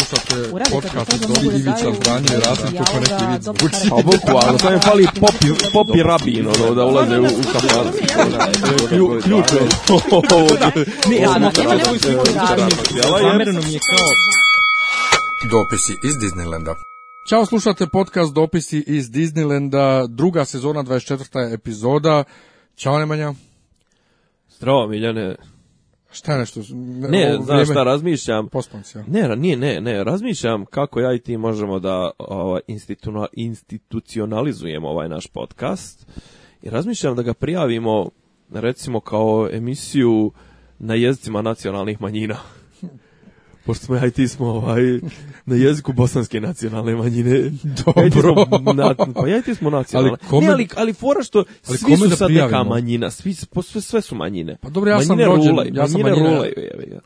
slušate podcast od Dobri da Ivica Zdanje i Rasim Čupanek Ivica Vučić. A bukvalno, to je pali popi, popi rabino ono, da ulaze u, kafaru. Ključ je. Ne, ja, da, nema nema svoj Zamerno mi kao... Dopisi iz Disneylanda. Ćao, slušate podcast Dopisi iz Disneylanda, druga sezona, 24. epizoda. Ćao Nemanja. Zdravo Miljane. Šta nešto? Ne, znaš šta, razmišljam. Posponcija. Ne, nije, ne, ne, razmišljam kako ja i ti možemo da ovaj, institucionalizujemo ovaj naš podcast i razmišljam da ga prijavimo recimo kao emisiju na jezicima nacionalnih manjina pošto smo ja i ti smo ovaj, na jeziku bosanske nacionalne manjine. Dobro. Na, pa ja i ti smo nacionalne. Ali, kome, ne, ali, ali fora što ali svi su da sad neka manjina, svi, sve, sve su manjine. Pa dobro, ja manjine sam rođen. Rulaju, ja sam manjine, manjine rulaju.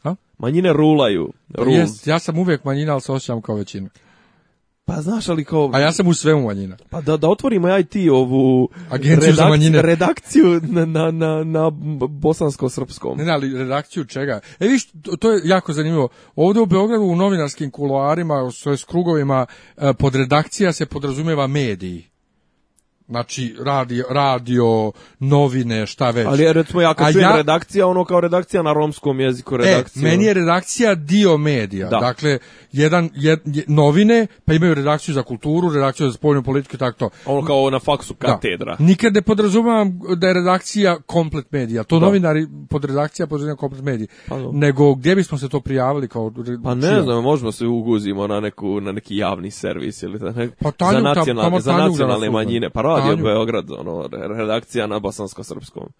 Je, Manjine rulaju. Rul. Jest, ja sam uvijek manjina, ali se osjećam kao većina. Pa znaš ali kao... A ja sam u svemu manjina. Pa da, da otvorimo ja i ti ovu Agenciju redakci, za manjine. redakciju na, na, na, na bosansko-srpskom. Ne, ne, ali redakciju čega? E viš, to je jako zanimljivo. Ovde u Beogradu u novinarskim kuloarima, s krugovima, e, pod redakcija se podrazumeva mediji znači radio, radio novine, šta već. Ali ja, recimo ja kao ja, redakcija, ono kao redakcija na romskom jeziku redakcija. E, meni je redakcija dio medija. Da. Dakle, jedan, jed, novine, pa imaju redakciju za kulturu, redakciju za spoljnu politiku i tako to. Ono kao na faksu, da. katedra. Da. Nikad ne podrazumavam da je redakcija komplet medija. To da. novinari pod redakcija podrazumijeva komplet medija. Pa, no. Nego gdje bismo se to prijavili kao Pa ne čujem. znam, možemo se uguzimo na neku na neki javni servis ili da ne, pa, tanju, za nacionalne, tam, tamo, za nacionalne manjine. Pa Radio Beograd, ono, redakcija na bosansko-srpskom.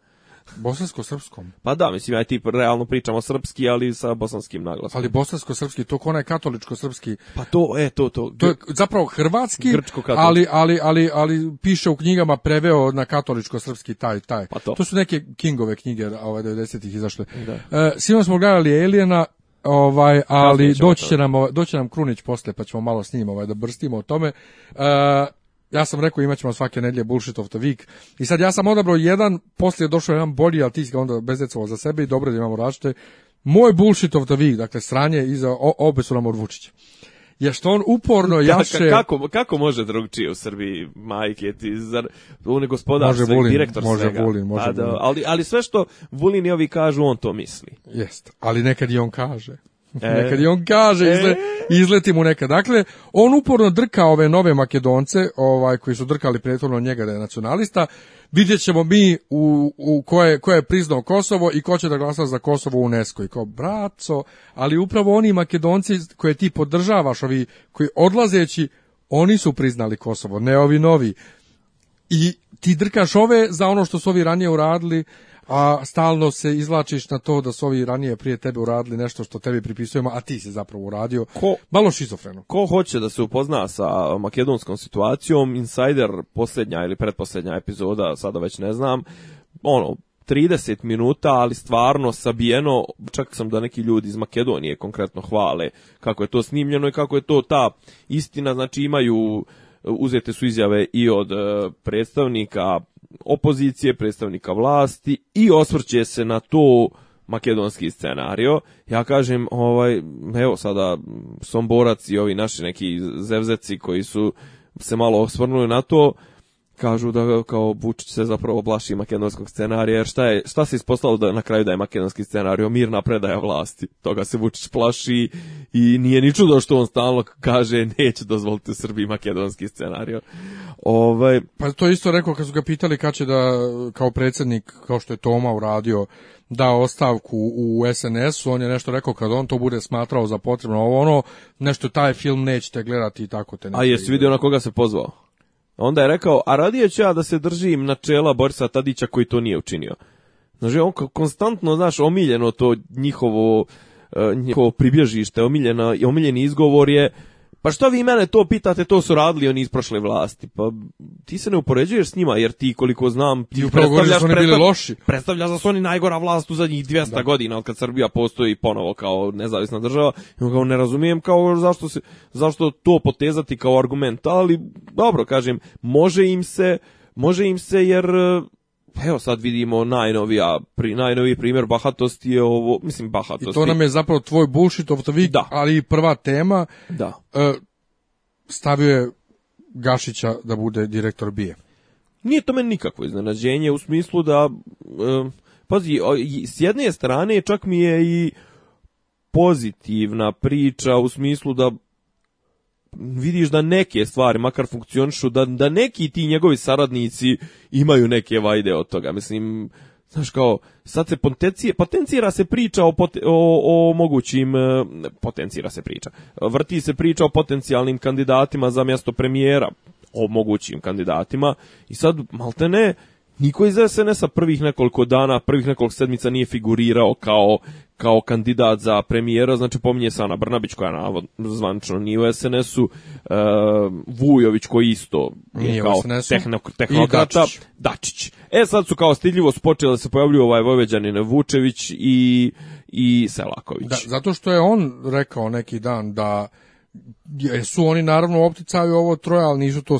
Bosansko-srpskom? Pa da, mislim, ja ti realno pričam o srpski, ali sa bosanskim naglaskom. Ali bosansko-srpski, to je katoličko-srpski. Pa to, e, to, to. To je zapravo hrvatski, ali, ali, ali, ali piše u knjigama preveo na katoličko-srpski taj, taj. Pa to. to. su neke Kingove knjige, ovaj, 90-ih izašle. Da. E, Sima smo gledali Elijena, ovaj ali ovaj, doći će nam doći nam Krunić posle pa ćemo malo s njim ovaj da brstimo o tome. E, ja sam rekao imaćemo svake nedlje bullshit of the week i sad ja sam odabrao jedan, poslije je došao jedan bolji, ali ti si ga onda bezdecovao za sebe i dobro da imamo različite. Moj bullshit of the week, dakle sranje iza o, obe su nam od Vučića. Je što on uporno da, jaše... Kako, kako može drugčije u Srbiji, majke ti, zar, on je gospodar može sve, Vulin, direktor može svega. Vulin, može pa, da, ali, ali sve što Vulin i ovi kažu, on to misli. Jest, ali nekad i on kaže. E. Nekad i on kaže, e. izle, izleti mu nekad. Dakle, on uporno drka ove nove makedonce, ovaj, koji su drkali prethodno njega da je nacionalista, vidjet ćemo mi u, u koje, ko je priznao Kosovo i ko će da glasa za Kosovo u UNESCO. I kao, braco, ali upravo oni makedonci koje ti podržavaš, ovi koji odlazeći, oni su priznali Kosovo, ne ovi novi. I ti drkaš ove za ono što su ovi ranije uradili, a stalno se izlačiš na to da su ovi ranije prije tebe uradili nešto što tebi pripisujemo, a ti se zapravo uradio. Ko, Malo šizofreno. Ko hoće da se upozna sa makedonskom situacijom, Insider posljednja ili pretposljednja epizoda, sada već ne znam, ono, 30 minuta, ali stvarno sabijeno, čak sam da neki ljudi iz Makedonije konkretno hvale kako je to snimljeno i kako je to ta istina, znači imaju, uzete su izjave i od e, predstavnika opozicije, predstavnika vlasti i osvrće se na to makedonski scenario. Ja kažem, ovaj, evo sada Somborac i ovi naši neki zevzeci koji su se malo osvrnuli na to, kažu da kao Vučić se zapravo blaši makedonskog scenarija, jer šta, je, šta se ispostavilo da na kraju da je makedonski scenario mirna predaja vlasti. Toga se Vučić plaši i nije ni čudo što on stalno kaže neće dozvoliti Srbiji makedonski scenario. Ovaj... Pa to isto rekao kad su ga pitali kad će da kao predsednik, kao što je Toma uradio, da ostavku u SNS-u, on je nešto rekao kad on to bude smatrao za potrebno, ovo ono, nešto taj film nećete gledati i tako te A jesi vidio na koga se pozvao? Onda je rekao, a radije ću ja da se držim načela Borisa Tadića koji to nije učinio. Znači, on konstantno, znaš, omiljeno to njihovo, e, njihovo pribježište, omiljena, omiljeni izgovor je Pa što vi mene to pitate, to su radili oni iz prošle vlasti. Pa ti se ne upoređuješ s njima, jer ti koliko znam, ti, ti da predstavljaš, oni bili loši. predstavljaš da su oni najgora vlast u zadnjih 200 da. godina od kad Srbija postoji ponovo kao nezavisna država. Ja kao ne razumijem kao zašto, se, zašto to potezati kao argument, ali dobro, kažem, može im se, može im se jer Pa evo sad vidimo najnovija, pri, najnoviji primjer bahatosti je ovo, mislim bahatosti. I to nam je zapravo tvoj bullshit of the week, da. ali prva tema. Da. E, stavio je Gašića da bude direktor bije. Nije to meni nikakvo iznenađenje u smislu da, e, pazi, s jedne strane čak mi je i pozitivna priča u smislu da vidiš da neke stvari makar funkcionišu, da, da neki ti njegovi saradnici imaju neke vajde od toga. Mislim, znaš kao, sad se potencije, potencira se priča o, pot, o, o mogućim, e, potencira se priča, vrti se priča o potencijalnim kandidatima za mjesto premijera, o mogućim kandidatima i sad, malte ne, niko iz SNS-a prvih nekoliko dana, prvih nekoliko sedmica nije figurirao kao kao kandidat za premijera, znači pominje se Ana Brnabić koja navod, zvančno nije u SNS-u, e, Vujović koji isto je nije kao tehnok, tehnokrata, Dačić. Dačić. E sad su kao stidljivo počeli da se pojavljuju ovaj Vojveđanin Vučević i, i Selaković. Da, zato što je on rekao neki dan da su oni naravno opticaju ovo troje, ali nisu to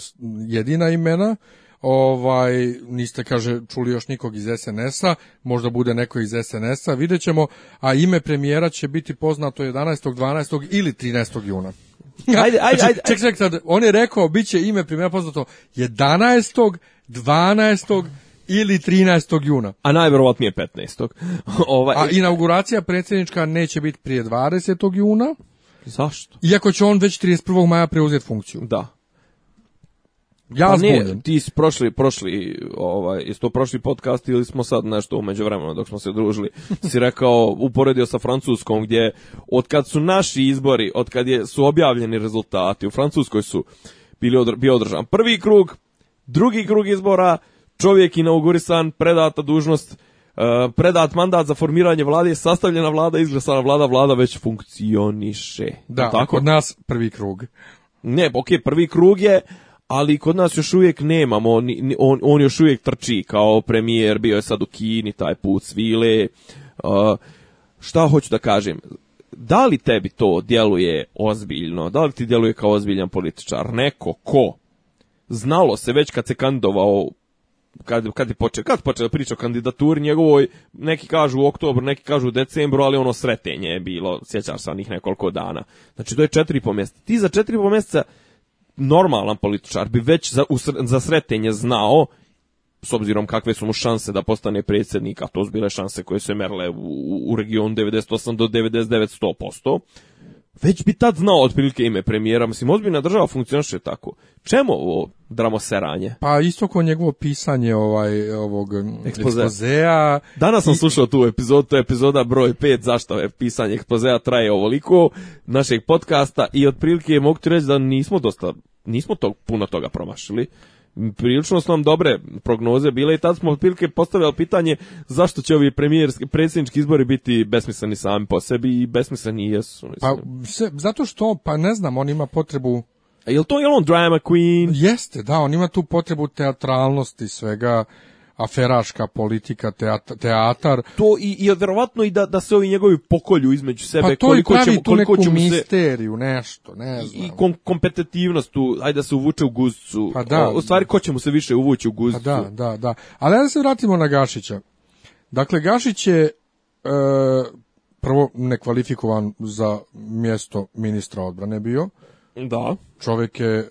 jedina imena, ovaj, niste, kaže, čuli još nikog iz SNS-a, možda bude neko iz SNS-a, videćemo, a ime premijera će biti poznato 11. 12. ili 13. juna. Ajde, ajde, znači, ajde. Čekaj, ček, sad, on je rekao, biće ime premijera poznato 11. 12 ili 13. juna. A najverovatnije 15. ovaj... A inauguracija predsjednička neće biti prije 20. juna. Zašto? Iako će on već 31. maja preuzeti funkciju. Da. Ja pa ne, ti si prošli, prošli, ovaj, isto prošli podcast ili smo sad nešto umeđu vremena dok smo se družili, si rekao, uporedio sa Francuskom gdje, od kad su naši izbori, od kad je, su objavljeni rezultati, u Francuskoj su bili odr, bio održan prvi krug, drugi krug izbora, čovjek inaugurisan, predata dužnost, eh, predat mandat za formiranje vlade, sastavljena vlada, izglasana vlada, vlada već funkcioniše. Da, tako? kod nas prvi krug. Ne, ok, prvi krug je ali kod nas još uvijek nemamo, on, on, on još uvijek trči kao premijer, bio je sad u Kini, taj put svile, uh, šta hoću da kažem, da li tebi to djeluje ozbiljno, da li ti djeluje kao ozbiljan političar, neko ko, znalo se već kad se kandidovao kad, kad je počeo, kad počeo da priča o kandidaturi njegovoj, neki kažu u oktobru, neki kažu u decembru, ali ono sretenje je bilo, sjećaš se onih nekoliko dana. Znači to je četiri i po mjeseca. Ti za četiri i po mjeseca normalan političar bi već za, za sretenje znao s obzirom kakve su mu šanse da postane predsjednik, a to su bile šanse koje su merle u, u regionu 98 do 99 100%, već bi tad znao otprilike ime premijera. Mislim, ozbiljna država funkcioniše tako. Čemu ovo dramoseranje? Pa isto kao njegovo pisanje ovaj, ovog mm, ekspozea. ekspozea. Danas sam I... slušao tu epizodu, to je epizoda broj 5, zašto je pisanje ekspozea traje ovoliko našeg podcasta i otprilike mogu ti reći da nismo dosta nismo to, puno toga promašili prilično su nam dobre prognoze bile i tad smo otprilike postavljali pitanje zašto će ovi premijerski predsjednički izbori biti besmisleni sami po sebi i besmisleni jesu. Mislim. Pa se, zato što pa ne znam, on ima potrebu Jel to je on drama queen? Jeste, da, on ima tu potrebu teatralnosti svega aferaška politika teatar, teatar. to i i verovatno i da da se ovi njegovi pokolju između sebe pa to koliko i ćemo koliko neku ćemo misteriju nešto ne znam i kom, kompetitivnost tu ajde da se uvuče u guzcu pa da, o, u stvari ko ćemo se više uvući u guzcu pa da da da ali da se vratimo na Gašića dakle Gašić je e, prvo nekvalifikovan za mjesto ministra odbrane bio da čovjek je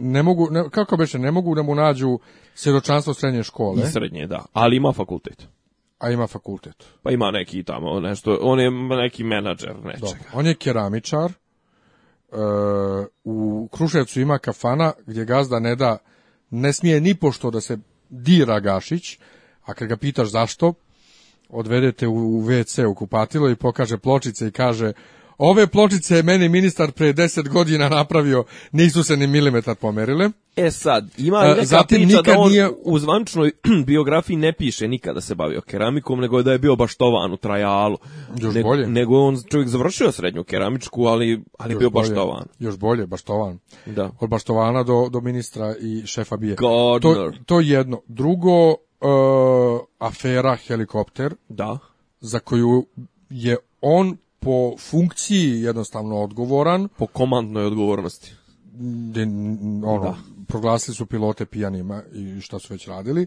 ne mogu, ne, kako beše, ne mogu da mu nađu siročanstvo srednje škole. I srednje, da, ali ima fakultet. A ima fakultet. Pa ima neki tamo nešto, on je neki menadžer nečega. Dobar. On je keramičar, e, u Kruševcu ima kafana gdje gazda ne da, ne smije ni pošto da se dira Gašić, a kad ga pitaš zašto, odvedete u WC u kupatilo i pokaže pločice i kaže Ove pločice je meni ministar pre 10 godina napravio, nisu se ni milimetar pomerile. E sad, ima e, neka Zatim, priča nikad da on nije... u zvančnoj biografiji ne piše nikada se bavio keramikom, nego da je bio baštovan u trajalu. Još ne, bolje. Nego on čovjek završio srednju keramičku, ali, ali Još bio bolje. baštovan. Još bolje, baštovan. Da. Od baštovana do, do ministra i šefa bije. To, to jedno. Drugo, uh, afera helikopter. Da. Za koju je on po funkciji jednostavno odgovoran. Po komandnoj odgovornosti. Ono, da. proglasili su pilote pijanima i šta su već radili.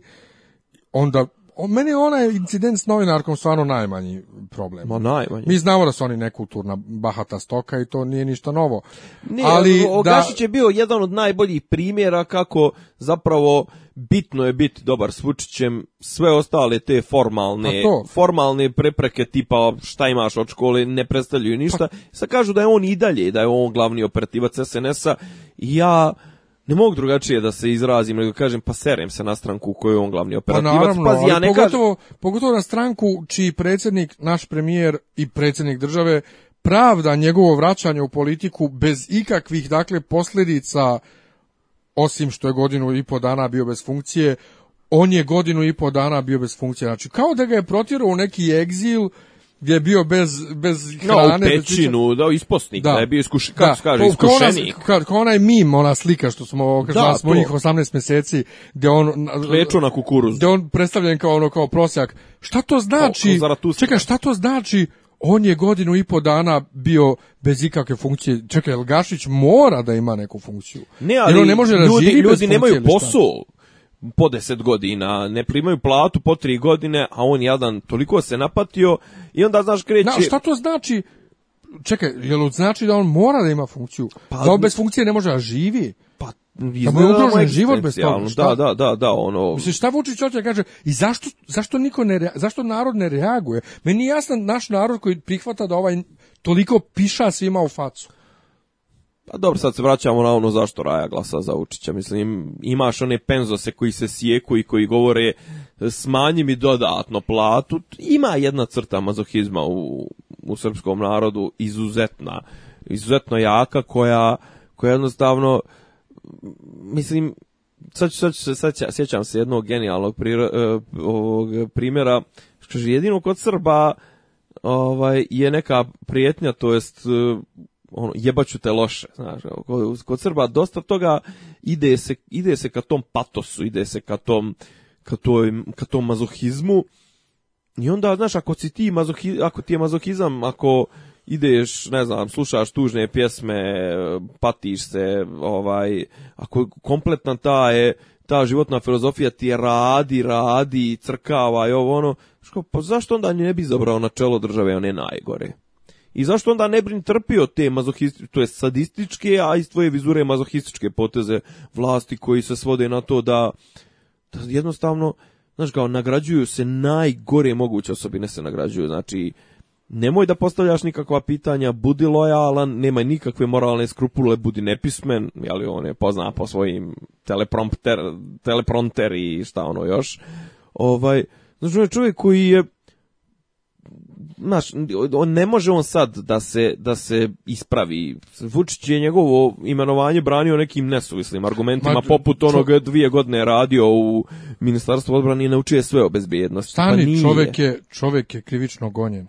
Onda o, meni onaj incident s novinarkom stvarno najmanji problem. Ma najmanji. Mi znamo da su oni nekulturna bahata stoka i to nije ništa novo. Ne, ali da- Gašić da... je bio jedan od najboljih primjera kako zapravo bitno je biti dobar s Vučićem, sve ostale te formalne pa formalne prepreke tipa šta imaš od škole ne predstavljaju ništa. Pa... Sad kažu da je on i dalje, da je on glavni operativac SNS-a. Ja ne mogu drugačije da se izrazim, nego kažem pa serem se na stranku u kojoj je on glavni pa operativac. Pa naravno, Pazi, ja ne pogotovo, kažem... pogotovo na stranku čiji predsjednik, naš premijer i predsjednik države pravda njegovo vraćanje u politiku bez ikakvih dakle posljedica osim što je godinu i po dana bio bez funkcije, on je godinu i po dana bio bez funkcije. Znači, kao da ga je protjerao u neki egzil gdje je bio bez, bez hrane. No, u pećinu, da, isposnik, da. da je bio iskuš, da. kako se kaže, pa, iskušenik. Ona, kako onaj mim, ona slika što smo, kad da, smo ih 18 meseci, gdje on... Kleču na kukuruz. Gdje on predstavljen kao ono, kao prosjak. Šta to znači? Čekaj, šta to znači? on je godinu i po dana bio bez ikakve funkcije. Čekaj, Elgašić mora da ima neku funkciju. Ne, ali da ljudi, ljudi nemaju posao po 10 godina, ne primaju platu po 3 godine, a on jadan toliko se napatio i onda, znaš, kreće... Na, šta to znači? Čekaj, jel znači da on mora da ima funkciju? Pa, da on bez funkcije ne može da živi? Pa, da mu je ugrožen život bez toga. Šta? Da, da, da, da, ono... Mislim, šta Vučić hoće da kaže? I zašto, zašto, niko ne zašto narod ne reaguje? Meni je jasno naš narod koji prihvata da ovaj toliko piša svima u facu. Pa dobro, sad se vraćamo na ono zašto Raja glasa za Vučića. Mislim, imaš one penzose koji se sjeku i koji govore smanji mi dodatno platu. Ima jedna crta mazohizma u, u srpskom narodu izuzetna, izuzetno jaka koja, koja jednostavno, mislim, sad, sad, sad, sad sjećam se jednog genijalnog prira, e, ovog primjera, što jedino kod Srba ovaj je neka prijetnja, to jest ono jebaću te loše znaš kod, kod Srba dosta toga ide se ide se ka tom patosu ide se ka tom ka, toj, ka tom mazohizmu i onda znaš ako si ti mazohi, ako ti je mazohizam ako ideš, ne znam, slušaš tužne pjesme, patiš se, ovaj, ako kompletna ta je, ta životna filozofija ti je radi, radi, crkava i ovo ono, što pa zašto onda ne bi izabrao na čelo države one najgore? I zašto onda Nebrin brin trpio te mazohističke, to je sadističke, a iz tvoje vizure mazohističke poteze vlasti koji se svode na to da, da jednostavno, znaš kao, nagrađuju se najgore moguće osobine se nagrađuju, znači, nemoj da postavljaš nikakva pitanja, budi lojalan, nemaj nikakve moralne skrupule, budi nepismen, jeli on je pozna po svojim teleprompter, teleprompter i šta ono još. Ovaj, znači, čovjek koji je znaš, on ne može on sad da se, da se ispravi. Vučić je njegovo imenovanje branio nekim nesuvislim argumentima, Ma, poput onog dvije godine radio u Ministarstvu odbrane i naučio je sve o bezbjednosti. Pa Stani, pa nije. čovjek, je, čovjek je krivično gonjen.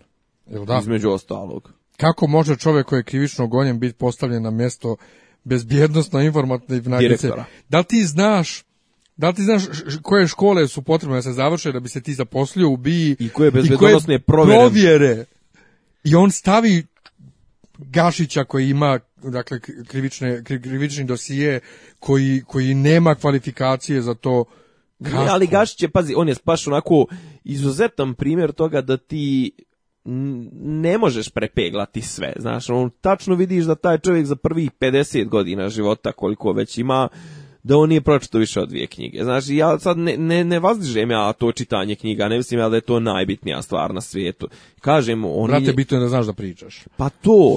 Jel da? Između ostalog. Kako može čovjek koji je krivično gonjen biti postavljen na mjesto bezbjednostno informativne agencije? Da li ti znaš Da li ti znaš koje škole su potrebne da se završe da bi se ti zaposlio u BI? I koje bezbedonosne provjere. provjere. I on stavi Gašića koji ima dakle krivične krivični dosije koji, koji nema kvalifikacije za to krastvo. ali Gašić je pazi on je baš onako izuzetan primjer toga da ti ne možeš prepeglati sve znaš on tačno vidiš da taj čovjek za prvih 50 godina života koliko već ima da on nije pročito više od dvije knjige. Znači, ja sad ne, ne, ne vazdižem ja to čitanje knjiga, ne mislim ja da je to najbitnija stvar na svijetu. Kažem, oni... Brate, bitno je da znaš da pričaš. Pa to.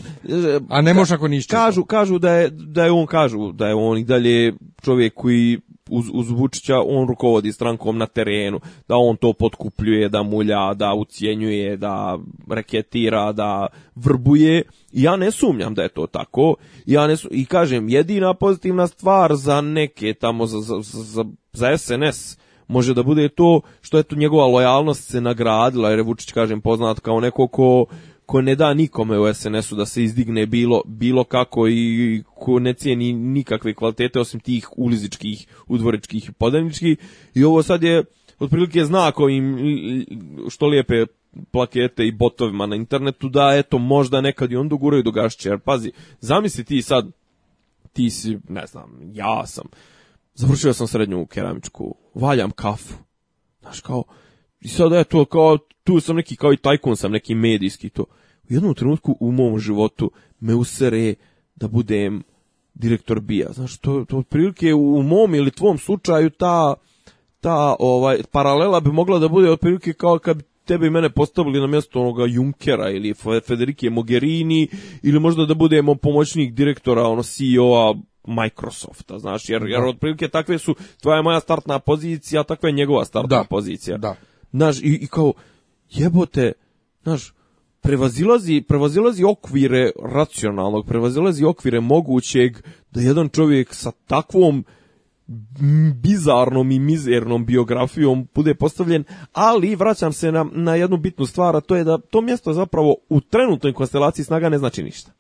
A ne možeš ako nisi Kažu, kažu da je, da je on, kažu da je on i dalje čovjek koji uz, uz Vučića on rukovodi strankom na terenu, da on to potkupljuje, da mulja, da ucijenjuje, da reketira, da vrbuje. Ja ne sumnjam da je to tako. Ja ne su, I kažem, jedina pozitivna stvar za neke tamo, za, za, za, za SNS, može da bude to što je eto njegova lojalnost se nagradila jer je Vučić kažem poznat kao neko ko ko ne da nikome u SNS-u da se izdigne bilo, bilo kako i ko ne cijeni nikakve kvalitete osim tih ulizičkih, udvoričkih i podaničkih. I ovo sad je otprilike znak ovim što lijepe plakete i botovima na internetu da eto možda nekad i on doguraju dogašće. gašće. Jer pazi, zamisli ti sad, ti si, ne znam, ja sam, završio sam srednju keramičku, valjam kafu. Znaš kao, I sad je to kao, tu sam neki, kao i tajkun sam, neki medijski to. U jednom trenutku u mom životu me usere da budem direktor bija. Znaš, to, to otprilike u mom ili tvom slučaju ta, ta ovaj, paralela bi mogla da bude otprilike kao kad tebe i mene postavili na mjesto onoga Junkera ili Federike Mogherini ili možda da budemo pomoćnik direktora, ono CEO-a Microsofta, znaš, jer, jer da. otprilike takve su, tvoja moja startna pozicija, takva je njegova startna da, pozicija. Da, Naš, i, i kao, jebote, znaš, prevazilazi, prevazilazi okvire racionalnog, prevazilazi okvire mogućeg da jedan čovjek sa takvom bizarnom i mizernom biografijom bude postavljen, ali vraćam se na, na jednu bitnu stvar, a to je da to mjesto zapravo u trenutnoj konstelaciji snaga ne znači ništa.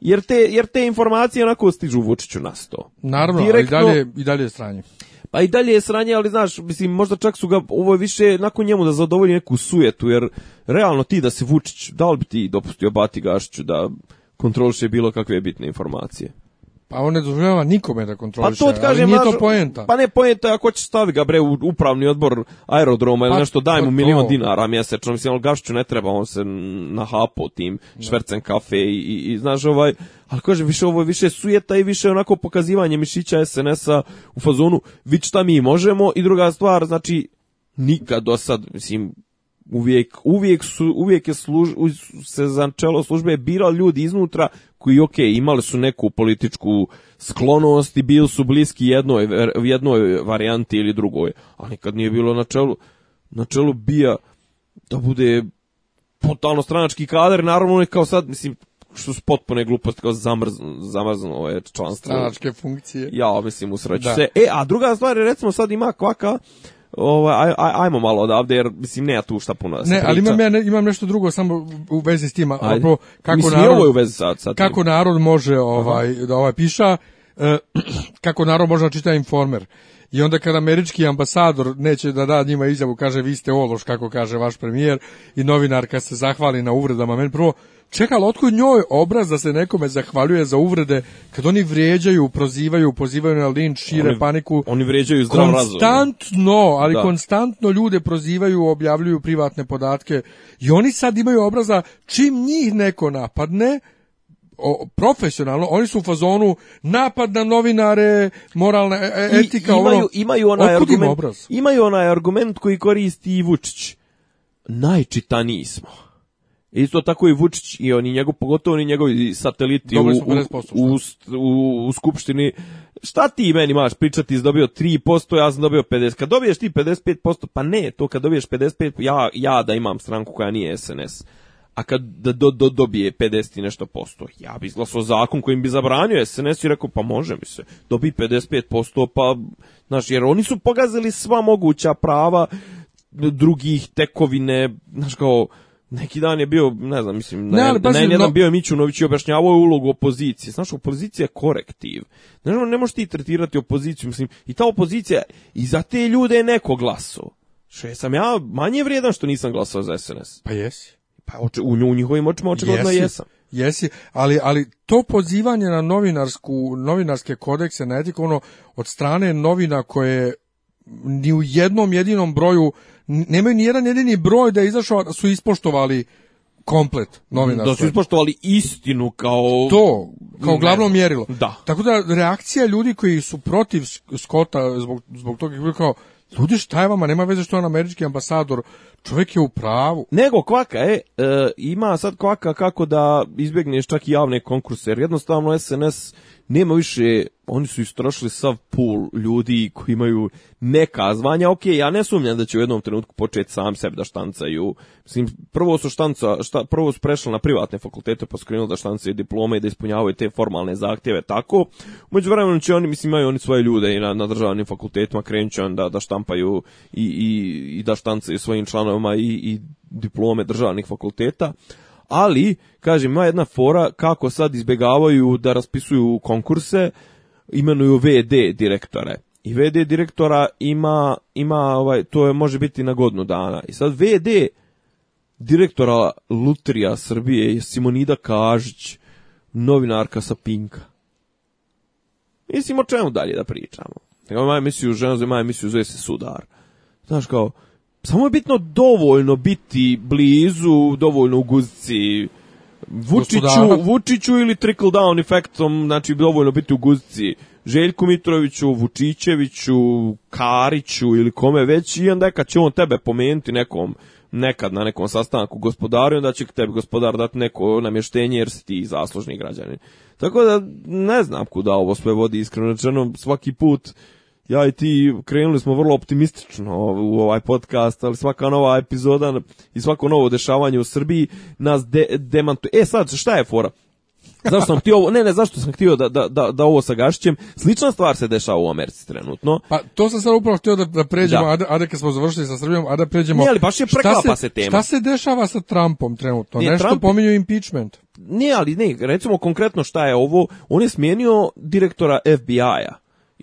Jer te, jer te informacije onako stižu Vučiću na sto. Naravno, Direktno, ali i dalje, i dalje je stranje pa i dalje je sranje, ali znaš, mislim, možda čak su ga, ovo je više nakon njemu da zadovolji neku sujetu, jer realno ti da se Vučić, da li bi ti dopustio Bati Gašiću da kontroliše bilo kakve bitne informacije? Pa on ne dozvoljava nikome da kontroliše, pa to kažem, ali nije to poenta. Pa ne poenta, ako ćeš stavi ga bre u upravni odbor aerodroma ili pa, nešto, daj mu milion dinara mjesečno, mislim, ali Gašiću ne treba, on se nahapao tim da. švercen kafe i, i, i znaš, ovaj, ali kažem, više ovo je više sujeta i više onako pokazivanje mišića SNS-a u fazonu, vidi šta mi možemo i druga stvar, znači, nikad do sad, mislim, uvijek, uvijek, su, uvijek je služ, se za čelo službe birali ljudi iznutra koji, ok, imali su neku političku sklonost i bili su bliski jednoj, jednoj varijanti ili drugoj, ali nikad nije bilo na čelu, na čelu bija da bude totalno stranački kadar, naravno je kao sad, mislim, što su potpune gluposti kao zamrz, zamrzno je članstvo. Stranačke funkcije. Ja, mislim, usreću da. se. E, a druga stvar je, recimo, sad ima kvaka, ovaj, aj, aj, ajmo malo odavde, jer mislim, ne nema tu šta puno da se Ne, priča. ali imam, ja, ne, imam nešto drugo samo u vezi s tim. Ajde. kako mislim, narod, ovo je u vezi sad, sad Kako tim. narod može ovaj, Aha. da ovaj piša, e, kako narod može da čita informer. I onda kad američki ambasador neće da da njima izjavu, kaže vi ste ološ, kako kaže vaš premijer, i novinarka se zahvali na uvredama, meni prvo, Čekaj, ali otkud njoj obraz da se nekome zahvaljuje za uvrede kad oni vređaju, prozivaju, pozivaju na linč, šire oni, paniku. Oni vrijeđaju zdrav da. Konstantno, ali da. konstantno ljude prozivaju, objavljuju privatne podatke i oni sad imaju obraza čim njih neko napadne, o, profesionalno, oni su u fazonu napad na novinare, moralna e, e, etika, I, imaju, ono, imaju onaj argument, obraz? imaju onaj argument koji koristi i Vučić. Najčitaniji smo. Isto tako i Vučić i oni njegov pogotovo ni njegovi sateliti u, u, u, u, skupštini. Šta ti meni maš pričati, izdobio 3%, ja sam dobio 50. Kad dobiješ ti 55%, pa ne, to kad dobiješ 55, ja, ja da imam stranku koja nije SNS. A kad da do, do, dobije 50 i nešto posto, ja bi izglasao zakon kojim bi zabranio SNS i rekao, pa može mi se, dobi 55%, pa, znaš, jer oni su pogazili sva moguća prava drugih tekovine, znaš, kao, Neki dan je bio, ne znam, mislim, ne, ali, na, pazi, na no... bio je Mićunović i objašnjavao je ulogu opozicije. Znaš, opozicija je korektiv. Ne, znam, ne možeš ti tretirati opoziciju, mislim, i ta opozicija, i za te ljude je neko glaso. Što sam ja manje vrijedan što nisam glasao za SNS. Pa jesi. Pa oči, u, u njihovim očima očigodno jesam. Jesi, ali, ali to pozivanje na novinarsku, novinarske kodekse, na etiku, ono, od strane novina koje ni u jednom jedinom broju nemaju ni jedan jedini broj da izašao, su ispoštovali komplet novinarstva. Da su ispoštovali istinu kao... To, kao glavno mjerilo. Da. Tako da reakcija ljudi koji su protiv Skota zbog, zbog toga je kao, ljudi šta je vama, nema veze što je on američki ambasador, čovjek je u pravu. Nego kvaka, e, e ima sad kvaka kako da izbjegneš čak i javne konkurse, jer jednostavno SNS nema više, oni su istrošili sav pool ljudi koji imaju neka zvanja, ok, ja ne sumnjam da će u jednom trenutku početi sam sebe da štancaju, mislim, prvo su štanca, šta, prvo su prešli na privatne fakultete pa skrenuli da štancaju diplome i da ispunjavaju te formalne zahtjeve, tako, umeđu vremenu će oni, mislim, imaju oni svoje ljude i na, na državnim fakultetima krenuće onda da štampaju i, i, i da štancaju svojim članovima i, i diplome državnih fakulteta, ali, kažem, ima jedna fora kako sad izbegavaju da raspisuju konkurse, imenuju VD direktore. I VD direktora ima, ima ovaj, to je, može biti na godinu dana. I sad VD direktora Lutrija Srbije je Simonida Kažić, novinarka sa Pinka. Mislim, o čemu dalje da pričamo? Ima emisiju žena, ima emisiju zove se Sudar. Znaš kao, samo je bitno dovoljno biti blizu, dovoljno u guzci Vučiću, Vučiću ili trickle down efektom, znači dovoljno biti u guzci Željku Mitroviću, Vučićeviću, Kariću ili kome već i onda kad će on tebe pomenuti nekom nekad na nekom sastanku gospodaru, onda će tebi gospodar dati neko namještenje jer si ti zaslužni građanin. Tako da ne znam kuda ovo sve vodi, iskreno rečeno svaki put ja i ti krenuli smo vrlo optimistično u ovaj podcast, ali svaka nova epizoda i svako novo dešavanje u Srbiji nas de, demantuje. E sad, šta je fora? zašto sam htio ovo, ne, ne, zašto sam htio da, da, da, da ovo sagašćem? Slična stvar se dešava u Americi trenutno. Pa to sam sad upravo htio da, da pređemo, da. A, da, a da kad smo završili sa Srbijom, a da pređemo... Ne, ali baš je preklapa se, se tema. Šta se dešava sa Trumpom trenutno? Ne, Nešto Trump... pominju impeachment. Ne, ali ne, recimo konkretno šta je ovo, on je smijenio direktora FBI-a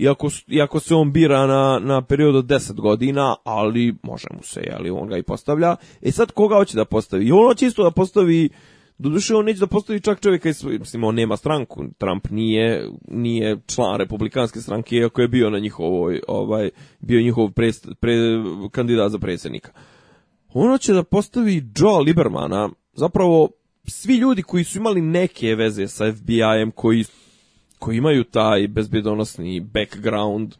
iako, iako se on bira na, na period od 10 godina, ali može mu se, ali on ga i postavlja. E sad koga hoće da postavi? I on hoće isto da postavi Doduše, on neće da postavi čak čovjeka iz... Mislim, on nema stranku. Trump nije, nije član republikanske stranke, iako je bio na njihovoj, ovaj, bio njihov pre, pre, kandidat za predsjednika. Ono će da postavi Joe Libermana, zapravo svi ljudi koji su imali neke veze sa FBI-em, koji koji imaju taj bezbjedonosni background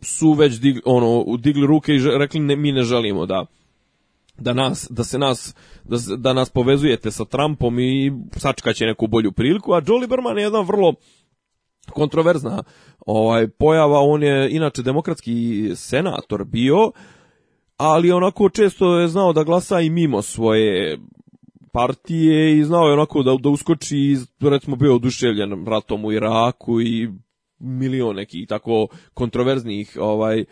su već digli, ono, digli ruke i rekli ne, mi ne želimo da da nas da se nas da, da nas povezujete sa Trumpom i sačkaće neku bolju priliku, a Joe Lieberman je jedan vrlo kontroverzna ovaj pojava, on je inače demokratski senator bio, ali onako često je znao da glasa i mimo svoje partije i znao je onako da, da uskoči i recimo bio oduševljen ratom u Iraku i milion nekih tako kontroverznih ovaj e,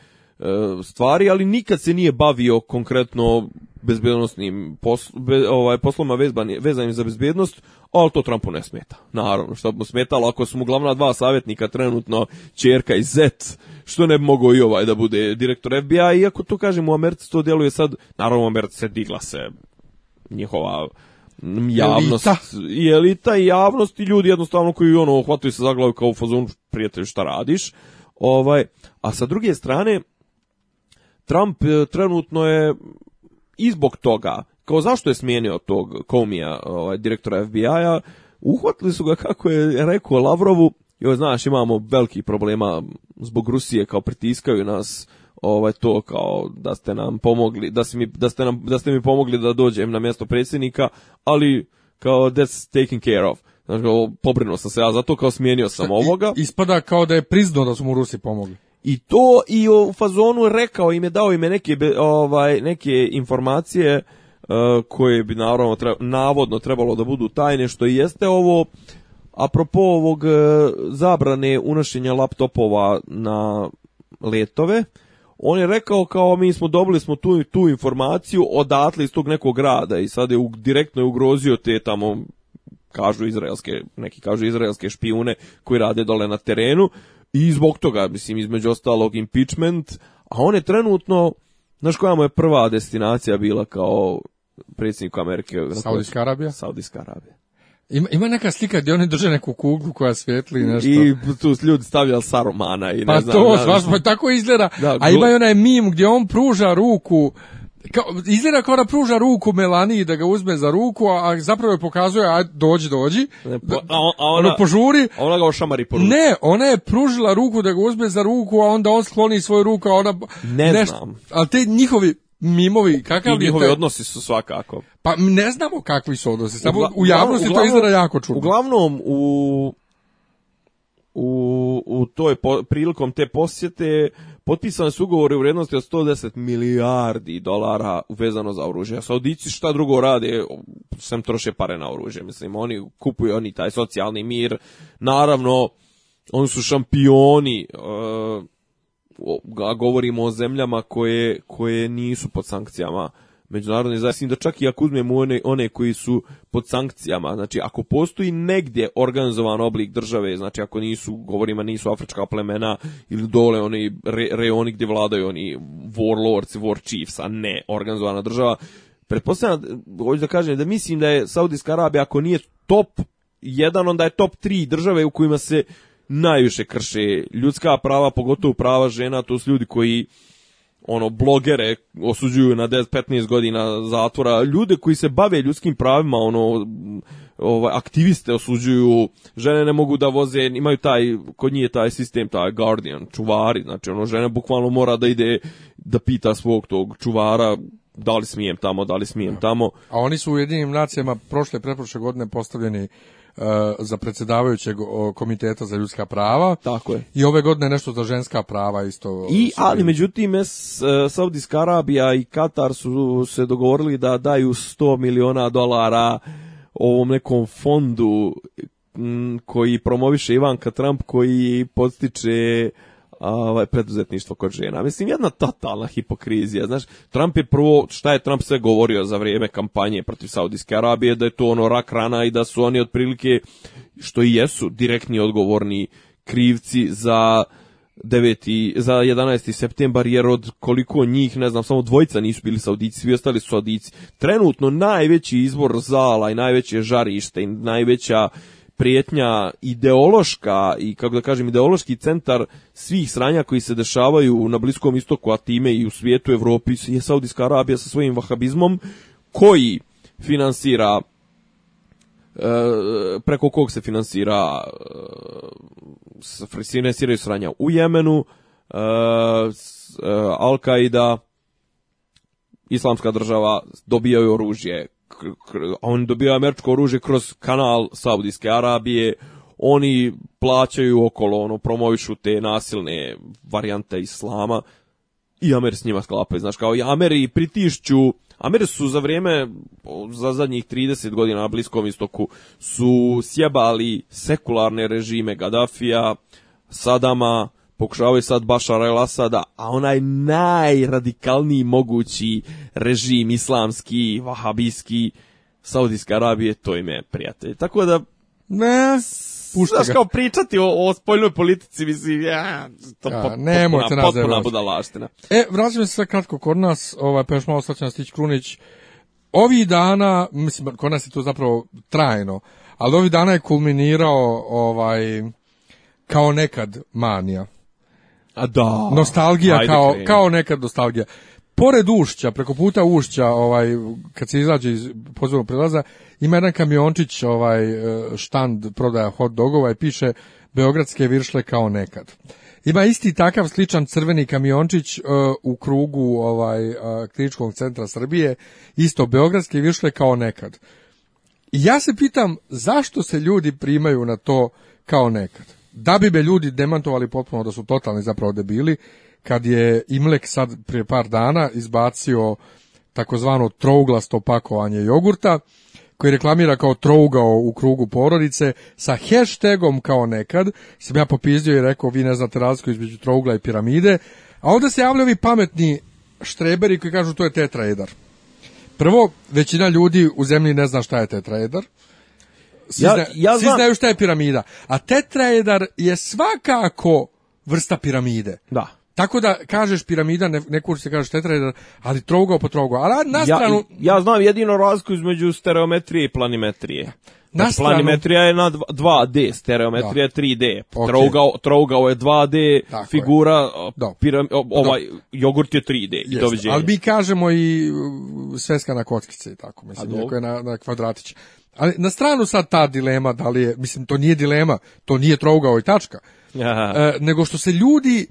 stvari, ali nikad se nije bavio konkretno bezbednostnim posl be, ovaj, poslovima vezbanim, vezanim za bezbednost, ali to Trumpu ne smeta. Naravno, što bi mu smetalo ako su mu glavna dva savjetnika trenutno Čerka i Zet, što ne bi mogao i ovaj da bude direktor FBI, iako to kažem u Americi to djeluje sad, naravno u Americi se digla se njihova javnost elita. i elita i javnost i ljudi jednostavno koji ono hvataju se za glavu kao fazon prijatelju šta radiš. Ovaj a sa druge strane Trump e, trenutno je i zbog toga kao zašto je smijenio tog Komija, ovaj direktora FBI-a, uhvatili su ga kako je rekao Lavrovu, joj znaš, imamo veliki problema zbog Rusije kao pritiskaju nas ovaj to kao da ste nam pomogli, da, si mi, da, ste nam, da ste mi pomogli da dođem na mjesto predsjednika, ali kao that's taken care of. Znači, pobrinuo sam se ja zato kao smijenio sam Šta, ovoga. Ispada kao da je priznao da su mu Rusi pomogli. I to i u fazonu rekao im je dao im je neke ovaj neke informacije uh, koje bi naravno treba, navodno trebalo da budu tajne što i jeste ovo apropo ovog uh, zabrane unošenja laptopova na letove on je rekao kao mi smo dobili smo tu tu informaciju odatle iz tog nekog grada i sad je u, direktno je ugrozio te tamo kažu izraelske neki kažu izraelske špijune koji rade dole na terenu i zbog toga mislim između ostalog impeachment a on je trenutno znaš koja mu je prva destinacija bila kao predsjedniku Amerike Saudijska Arabija Saudijska Arabija Ima, ima neka slika gdje oni drže neku kuglu koja svijetli nešto. I tu ljudi stavlja Saromana i ne pa znam. To, svaš, pa to, tako izgleda. Da, A ima i onaj mim gdje on pruža ruku kao, izgleda kao da pruža ruku Melaniji da ga uzme za ruku, a, zapravo je pokazuje, aj, dođi, dođi. Ne, po, a, on, a ona, ono požuri. A ona ga ošamari po ruku. Ne, ona je pružila ruku da ga uzme za ruku, a onda on skloni svoju ruku, a ona... Ne nešto, znam. Ali te njihovi mimovi, kakav njihovi taj... odnosi su svakako. Pa ne znamo kakvi su odnosi, samo Ugla... u javnosti uglavnom, to izgleda jako čudno. Uglavnom u u, u toj po, prilikom te posjete potpisani su ugovori u vrijednosti od 110 milijardi dolara vezano za oružje. Saudici šta drugo rade, sem troše pare na oružje. Mislim, oni kupuju oni taj socijalni mir. Naravno, oni su šampioni uh, a govorimo o zemljama koje, koje nisu pod sankcijama međunarodne zajednice, da čak i ako uzmemo one, one koji su pod sankcijama, znači ako postoji negdje organizovan oblik države, znači ako nisu, govorimo, nisu afrička plemena ili dole oni re, reoni gdje vladaju oni warlords, war chiefs, a ne organizovana država, pretpostavljam, da, hoću da kažem, da mislim da je Saudijska Arabija, ako nije top jedan, onda je top tri države u kojima se najviše krše ljudska prava, pogotovo prava žena, to su ljudi koji ono blogere osuđuju na 10 15 godina zatvora, ljude koji se bave ljudskim pravima, ono ovaj aktiviste osuđuju, žene ne mogu da voze, imaju taj kod nje taj sistem taj guardian, čuvari, znači ono žena bukvalno mora da ide da pita svog tog čuvara da li smijem tamo, da li smijem da. tamo. A oni su u jedinim nacijama prošle, pretprošle godine postavljeni E, za predsedavajućeg komiteta za ljudska prava. Tako je. I ove godine nešto za ženska prava isto. E, I ali međutim e, Saudijska Arabija i Katar su se dogovorili da daju 100 miliona dolara ovom nekom fondu koji promoviše Ivanka Trump koji postiče ovaj preduzetništvo kod žena. Mislim jedna totalna hipokrizija, znaš. Trump je prvo šta je Trump sve govorio za vrijeme kampanje protiv Saudijske Arabije da je to ono rak rana i da su oni otprilike što i jesu direktni odgovorni krivci za 9. za 11. septembar jer od koliko njih, ne znam, samo dvojica nisu bili Saudici, svi ostali su Saudici. Trenutno najveći izbor zala i najveće žarište i najveća prijetnja ideološka i kako da kažem ideološki centar svih sranja koji se dešavaju na Bliskom istoku, a time i u svijetu, Evropi je Saudijska Arabija sa svojim vahabizmom koji finansira e, preko kog se finansira e, finansiraju sranja u Jemenu e, Al-Qaida Islamska država dobijaju oružje on dobija američko oružje kroz kanal Saudijske Arabije, oni plaćaju okolo, ono, promovišu te nasilne varijante islama i Amer s njima sklapaju, znaš, kao i Ameri pritišću, Ameri su za vrijeme, za zadnjih 30 godina na Bliskom istoku, su sjebali sekularne režime Gaddafija, Sadama, pokušavaju sad Bašar el Asada, a onaj najradikalniji mogući režim islamski, vahabijski, Saudijska Arabije, to ime je prijatelj. Tako da... Ne, pušta Znaš kao pričati o, o spoljnoj politici, mislim, ja, to ja, pot, nemoj potpuna, nas potpuna budalaština. E, vraćamo se sad kratko kod nas, ovaj, pa još malo sad stići Krunić. Ovih dana, mislim, kod nas je to zapravo trajno, ali ovih dana je kulminirao ovaj, kao nekad manija. A da. Nostalgija Ajde, kao, kao nekad nostalgija. Pored ušća, preko puta ušća, ovaj, kad se izađe iz pozornog prelaza, ima jedan kamiončić, ovaj, e, štand prodaja hot dogova i piše Beogradske viršle kao nekad. Ima isti takav sličan crveni kamiončić uh, u krugu ovaj uh, kliničkog centra Srbije, isto beogradske viršle kao nekad. I ja se pitam zašto se ljudi primaju na to kao nekad. Da bi me ljudi demantovali potpuno da su totalni zapravo debili, kad je Imlek sad prije par dana izbacio takozvano trouglasto pakovanje jogurta, koji reklamira kao trougao u krugu porodice sa hashtagom kao nekad. Sam ja popizdio i rekao vi ne znate razliku između trougla i piramide. A onda se javljaju ovi pametni štreberi koji kažu to je tetraedar. Prvo, većina ljudi u zemlji ne zna šta je tetraedar svi, ja, zna, ja svi znaju šta je piramida. A tetraedar je svakako vrsta piramide. Da. Tako da kažeš piramida, ne, ne kurči se kažeš tetraedar, ali trougao po trougao. Ali na stranu... Ja, ja znam jedino razliku između stereometrije i planimetrije. Na znači, stranu... Planimetrija je na 2D, stereometrija da. je 3D. Okay. Trougao, trougao je 2D, Tako figura, je. Piram, ovaj, Do. jogurt je 3D. Jeste, doviđenje. ali mi kažemo i sveska na kockice i tako, mislim, neko je na, na kvadratić. Ali na stranu sad ta dilema, da li je, mislim, to nije dilema, to nije trougao i tačka, e, nego što se ljudi,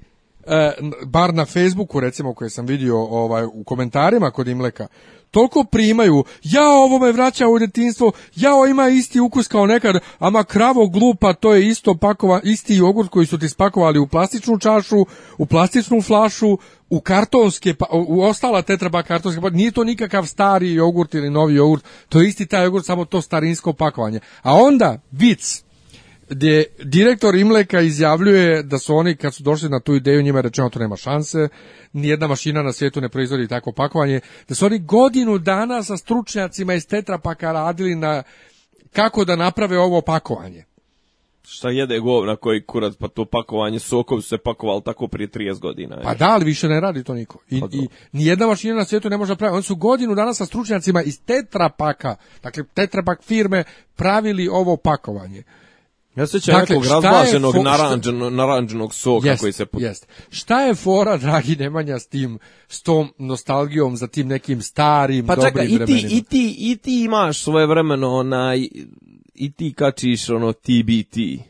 e, bar na Facebooku, recimo, koje sam vidio ovaj, u komentarima kod Imleka, toliko primaju, ja ovo me vraća u detinstvo, ja ovo ima isti ukus kao nekad, ama kravo glupa, to je isto pakova, isti jogurt koji su ti spakovali u plastičnu čašu, u plastičnu flašu, u kartonske, pa, u ostala tetraba kartonske, pa nije to nikakav stari jogurt ili novi jogurt, to je isti taj jogurt, samo to starinsko pakovanje. A onda, vic, gdje direktor Imleka izjavljuje da su oni kad su došli na tu ideju njima je rečeno to nema šanse, nijedna mašina na svijetu ne proizvodi takvo pakovanje, da su oni godinu dana sa stručnjacima iz Tetrapaka radili na kako da naprave ovo pakovanje šta jede govna koji kurac, pa to pakovanje sokov se pakovalo tako prije 30 godina. Pa da, ali više ne radi to niko. I, pa i jedna mašina na svijetu ne može pravi. Oni su godinu danas sa stručnjacima iz Tetra Paka, dakle Tetra Pak firme, pravili ovo pakovanje. Ja se dakle, nekog razblaženog for... naranđeno, naranđenog soka jest, koji se... Put... Jest. Šta je fora, dragi Nemanja, s tim, s tom nostalgijom za tim nekim starim, pa dobrim čeka, vremenima? Pa čekaj, i ti, i ti imaš svoje vremeno onaj i ti kačiš ono TBT.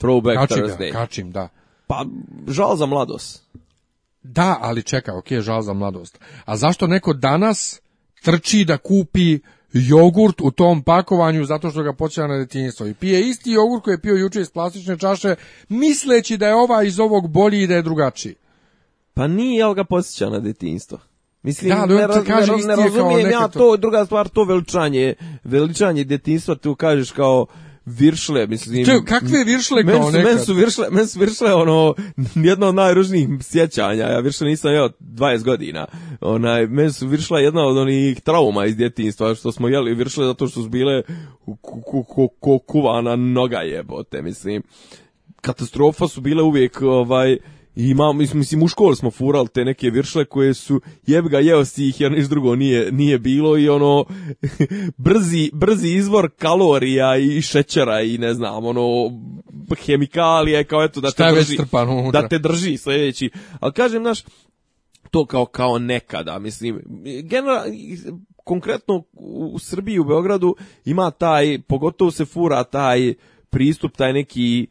Throwback Kači ga, kačim, da. Pa, žal za mladost. Da, ali čekaj, ok, žal za mladost. A zašto neko danas trči da kupi jogurt u tom pakovanju zato što ga počela na detinjstvo i pije isti jogurt koji je pio juče iz plastične čaše misleći da je ova iz ovog bolji i da je drugačiji. Pa nije, ali ga posjeća na detinjstvo. Mislim, da, ali ne, raz, kaže ne, ne razumijem ja to, druga stvar, to veličanje, veličanje djetinstva, tu kažeš kao, viršle, mislim... Te, kakve viršle kao men su, nekad? Men su viršle, men su viršle, ono, jedno od najružnijih sjećanja, ja viršle nisam jeo 20 godina. Onaj, men su viršla jedna od onih trauma iz djetinjstva, što smo jeli viršle zato što su bile ku, ku, kuvana noga jebote, mislim. Katastrofa su bile uvijek, ovaj I ima, mislim, u školi smo furali te neke viršle koje su, jeb ga, jeo si ih, jer niš drugo nije, nije bilo i ono, brzi, brzi izvor kalorija i šećera i ne znam, ono, hemikalije, kao eto, da te drži, da te drži sljedeći. Ali kažem, naš, to kao, kao nekada, mislim, general, konkretno u Srbiji, u Beogradu ima taj, pogotovo se fura taj pristup, taj neki,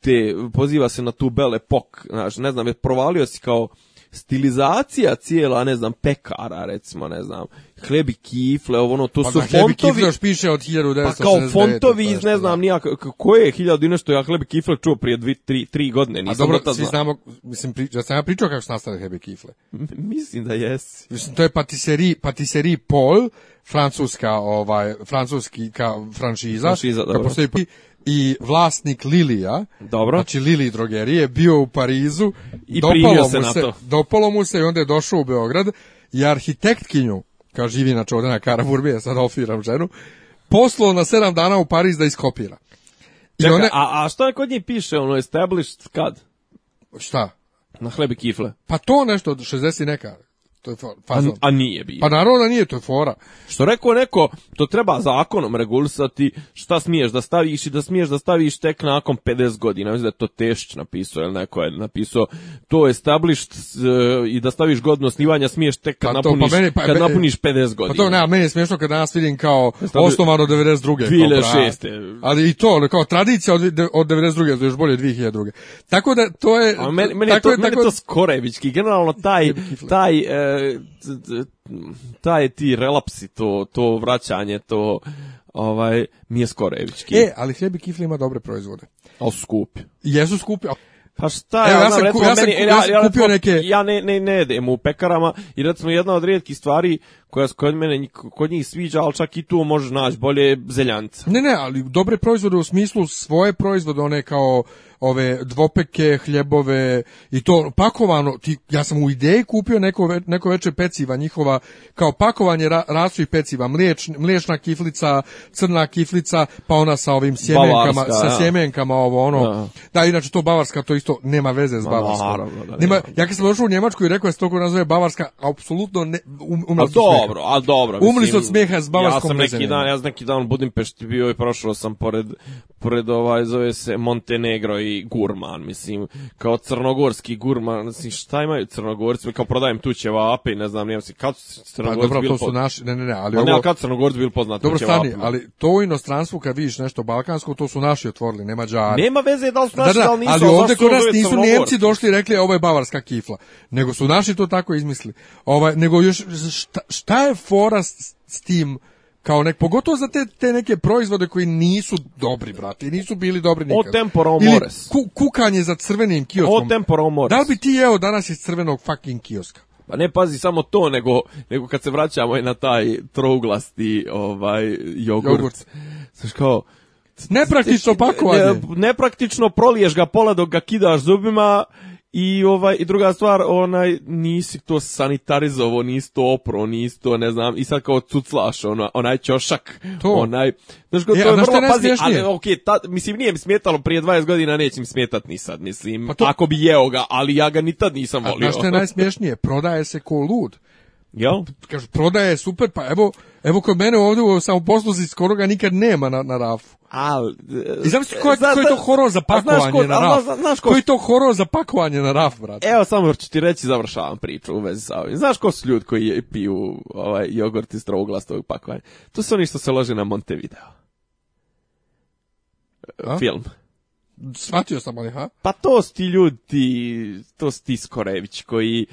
te, poziva se na tu bele epok, znaš, ne znam, je provalio se kao stilizacija cijela, ne znam, pekara, recimo, ne znam, hlebi kifle, ovo ono, to pa su da, fontovi... Pa piše od 1969. Pa kao fontovi iz, ne znam, da. nijako, koje je 1000 i nešto, ja hlebi kifle čuo prije 3 godine, nisam A dobro, to svi znamo, mislim, pri, da sam ja pričao kako su nastale hlebi kifle. mislim da jesi. Mislim, to je patiseri, patiseri Paul, francuska, ovaj, francuski, ka, franšiza, franšiza dobro. postoji i vlasnik Lilija, Dobro. znači Lili drogerije, bio u Parizu i dopalo, se mu se, na to. dopalo mu se i onda je došao u Beograd i arhitektkinju, kao živi na ovdje na Karaburbi, ja sad ofiram ženu, poslao na sedam dana u Pariz da iskopira. I one... a, a šta kod nje piše, ono, established kad? Šta? Na hlebi kifle. Pa to nešto od 60 neka. To je fazon. A, nije bio. Pa naravno da nije, to je fora. Što rekao neko, to treba zakonom regulisati šta smiješ da staviš i da smiješ da staviš tek nakon 50 godina. Mislim da je to Tešć napisao, ili neko je napisao, to established i da staviš godinu osnivanja smiješ tek kad, pa to, pa napuniš, pa meni, pa, kad napuniš 50 godina. Pa to ne, meni je smiješno kad danas vidim kao da Stabil... osnovano 92. 2006. Ali i to, kao tradicija od, od 92. još bolje 2002. Tako da to je... A meni, meni, tako, je to, tako, meni je to Skorevićki, generalno taj, taj e, taj ti relapsi, to, to vraćanje, to ovaj, mi je skorevički. E, ali hljeb kifli ima dobre proizvode. Ali skupi. Jesu skupi, pa šta, Evo, ja, znam, recimo, ja sam, meni, ja, ja, kupio neke... Ja ne, ne, ne jedem u pekarama i recimo jedna od rijetkih stvari koja se kod mene, kod njih sviđa, ali čak i tu možeš naći bolje zeljanca. Ne, ne, ali dobre proizvode u smislu svoje proizvode, one kao ove dvopeke, hljebove i to pakovano, ti, ja sam u ideji kupio neko, ve, neko veće peciva njihova, kao pakovanje ra, rasu i peciva, mliječ, mliječna kiflica, crna kiflica, pa ona sa ovim sjemenkama, Bavarska, sa ja. Da. sjemenkama ovo ono. Ja. Da. da, inače to Bavarska, to isto nema veze s Bavarskom. da, nema, ja kad sam došao u Njemačku i rekao da se toliko nazove Bavarska, apsolutno ne, um, umrli su dobro, a dobro. Mislim, umrli od smeha s Bavarskom. Ja sam neki dan, ja sam neki dan u Budimpešti bio i prošao sam pored, pored ovaj, zove se Montenegro i gurman, mislim, kao crnogorski gurman, mislim, šta imaju crnogorci, kao prodajem tu ćevape i ne znam, nijem se, kad su pa crnogorci pa, dobro, bili to su po... naši, ne, ne, ne, ali pa, ovo... ne, kad crnogorci bili poznati Dobro, stani, ali to u inostranstvu kad vidiš nešto balkansko, to su naši otvorili, ne Mađari. Nema veze da li su da, naši, da, da, ali nisu, ali ovde kod nas nisu Nemci došli i rekli, ovo je bavarska kifla, nego su naši to tako izmislili. Ovaj, nego još, šta, šta je fora s, s tim kao nek pogotovo za te te neke proizvode koji nisu dobri brate i nisu bili dobri nikad. O temporal mores. Ku, kukanje za crvenim kioskom. O temporal mores. Da li bi ti jeo danas iz crvenog fucking kioska? Pa ne pazi samo to, nego, nego kad se vraćamo i na taj trouglasti ovaj, jogurt. jogurt. Znaš kao, Nepraktično pakovanje. Ne, nepraktično proliješ ga pola dok ga kidaš zubima I ovaj i druga stvar, onaj nisi to sanitarizovao, nisi to opro, nisi to ne znam, i sad kao cuclaš ona, onaj ćošak, to. onaj. Znaš kako e, to je vrlo pazi, ali okej, okay, mislim nije mi smetalo prije 20 godina, neće mi smetat ni sad, mislim. Pa to... Ako bi jeo ga, ali ja ga ni tad nisam volio. A znaš što je najsmješnije? Prodaje se ko lud. Jo? Kažu, prodaje je super, pa evo, evo kod mene ovde u samoposluzi skoro ga nikad nema na, na rafu. Al, I znaš koji ko je to horor za pakovanje na raf? Znaš, znaš ko... Koji je to horor za pakovanje na raf, brate? Evo, samo ću ti reći, završavam priču u vezi sa ovim. Znaš ko su ljudi koji piju ovaj, jogurt iz trouglastovog pakovanja? To su oni što se lože na Montevideo. A? Film. Shvatio sam ali, ha? Pa to su ti ljudi, to su ti Skorević koji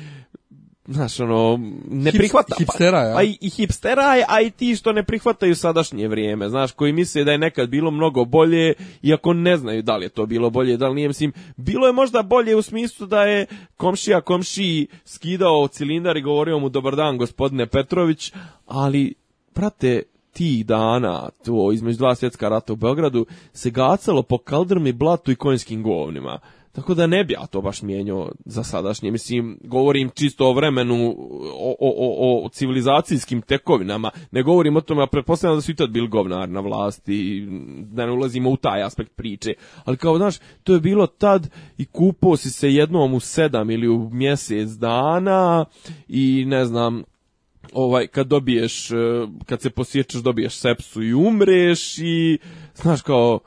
znaš, ono, ne Hips, prihvata. Pa- hipstera, ja. Pa i, hipstera a i ti što ne prihvataju sadašnje vrijeme, znaš, koji misle da je nekad bilo mnogo bolje, iako ne znaju da li je to bilo bolje, da li nije, mislim, bilo je možda bolje u smislu da je komšija komšiji skidao cilindar i govorio mu dobar dan gospodine Petrović, ali, prate, ti dana, to između dva svjetska rata u Beogradu, se gacalo po kaldrmi, blatu i konjskim govnima. Tako da ne bi ja to baš mijenjao za sadašnje. Mislim, govorim čisto o vremenu, o, o, o civilizacijskim tekovinama. Ne govorim o tome, a pretpostavljam da su i tad bili govnar na vlasti, da ne ulazimo u taj aspekt priče. Ali kao, znaš, to je bilo tad i kupo si se jednom u sedam ili u mjesec dana i ne znam, ovaj kad dobiješ eh, kad se posječeš dobiješ sepsu i umreš i znaš kao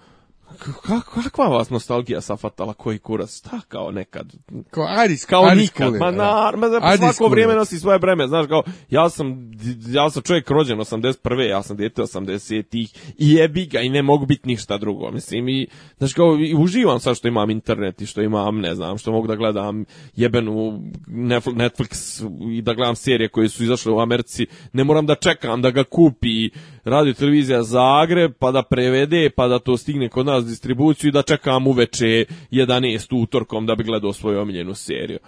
Kako, kakva vas nostalgija sa safatala koji kurac? ta kao nekad? Kao ajde kao nikad. Kule, ma, da. na, ma za svako vrijeme nosi svoje breme. Znaš, kao, ja sam, ja sam čovjek rođen 81. Ja sam dijete 80-ih i jebi ga i ne mogu biti ništa drugo. Mislim, i, znaš, kao, i uživam sa što imam internet i što imam, ne znam, što mogu da gledam jebenu Netflix i da gledam serije koje su izašle u Americi. Ne moram da čekam da ga kupi radio televizija Zagreb, pa da prevede, pa da to stigne kod nas kroz distribuciju i da čekam uveče 11 utorkom da bi gledao svoju omiljenu seriju.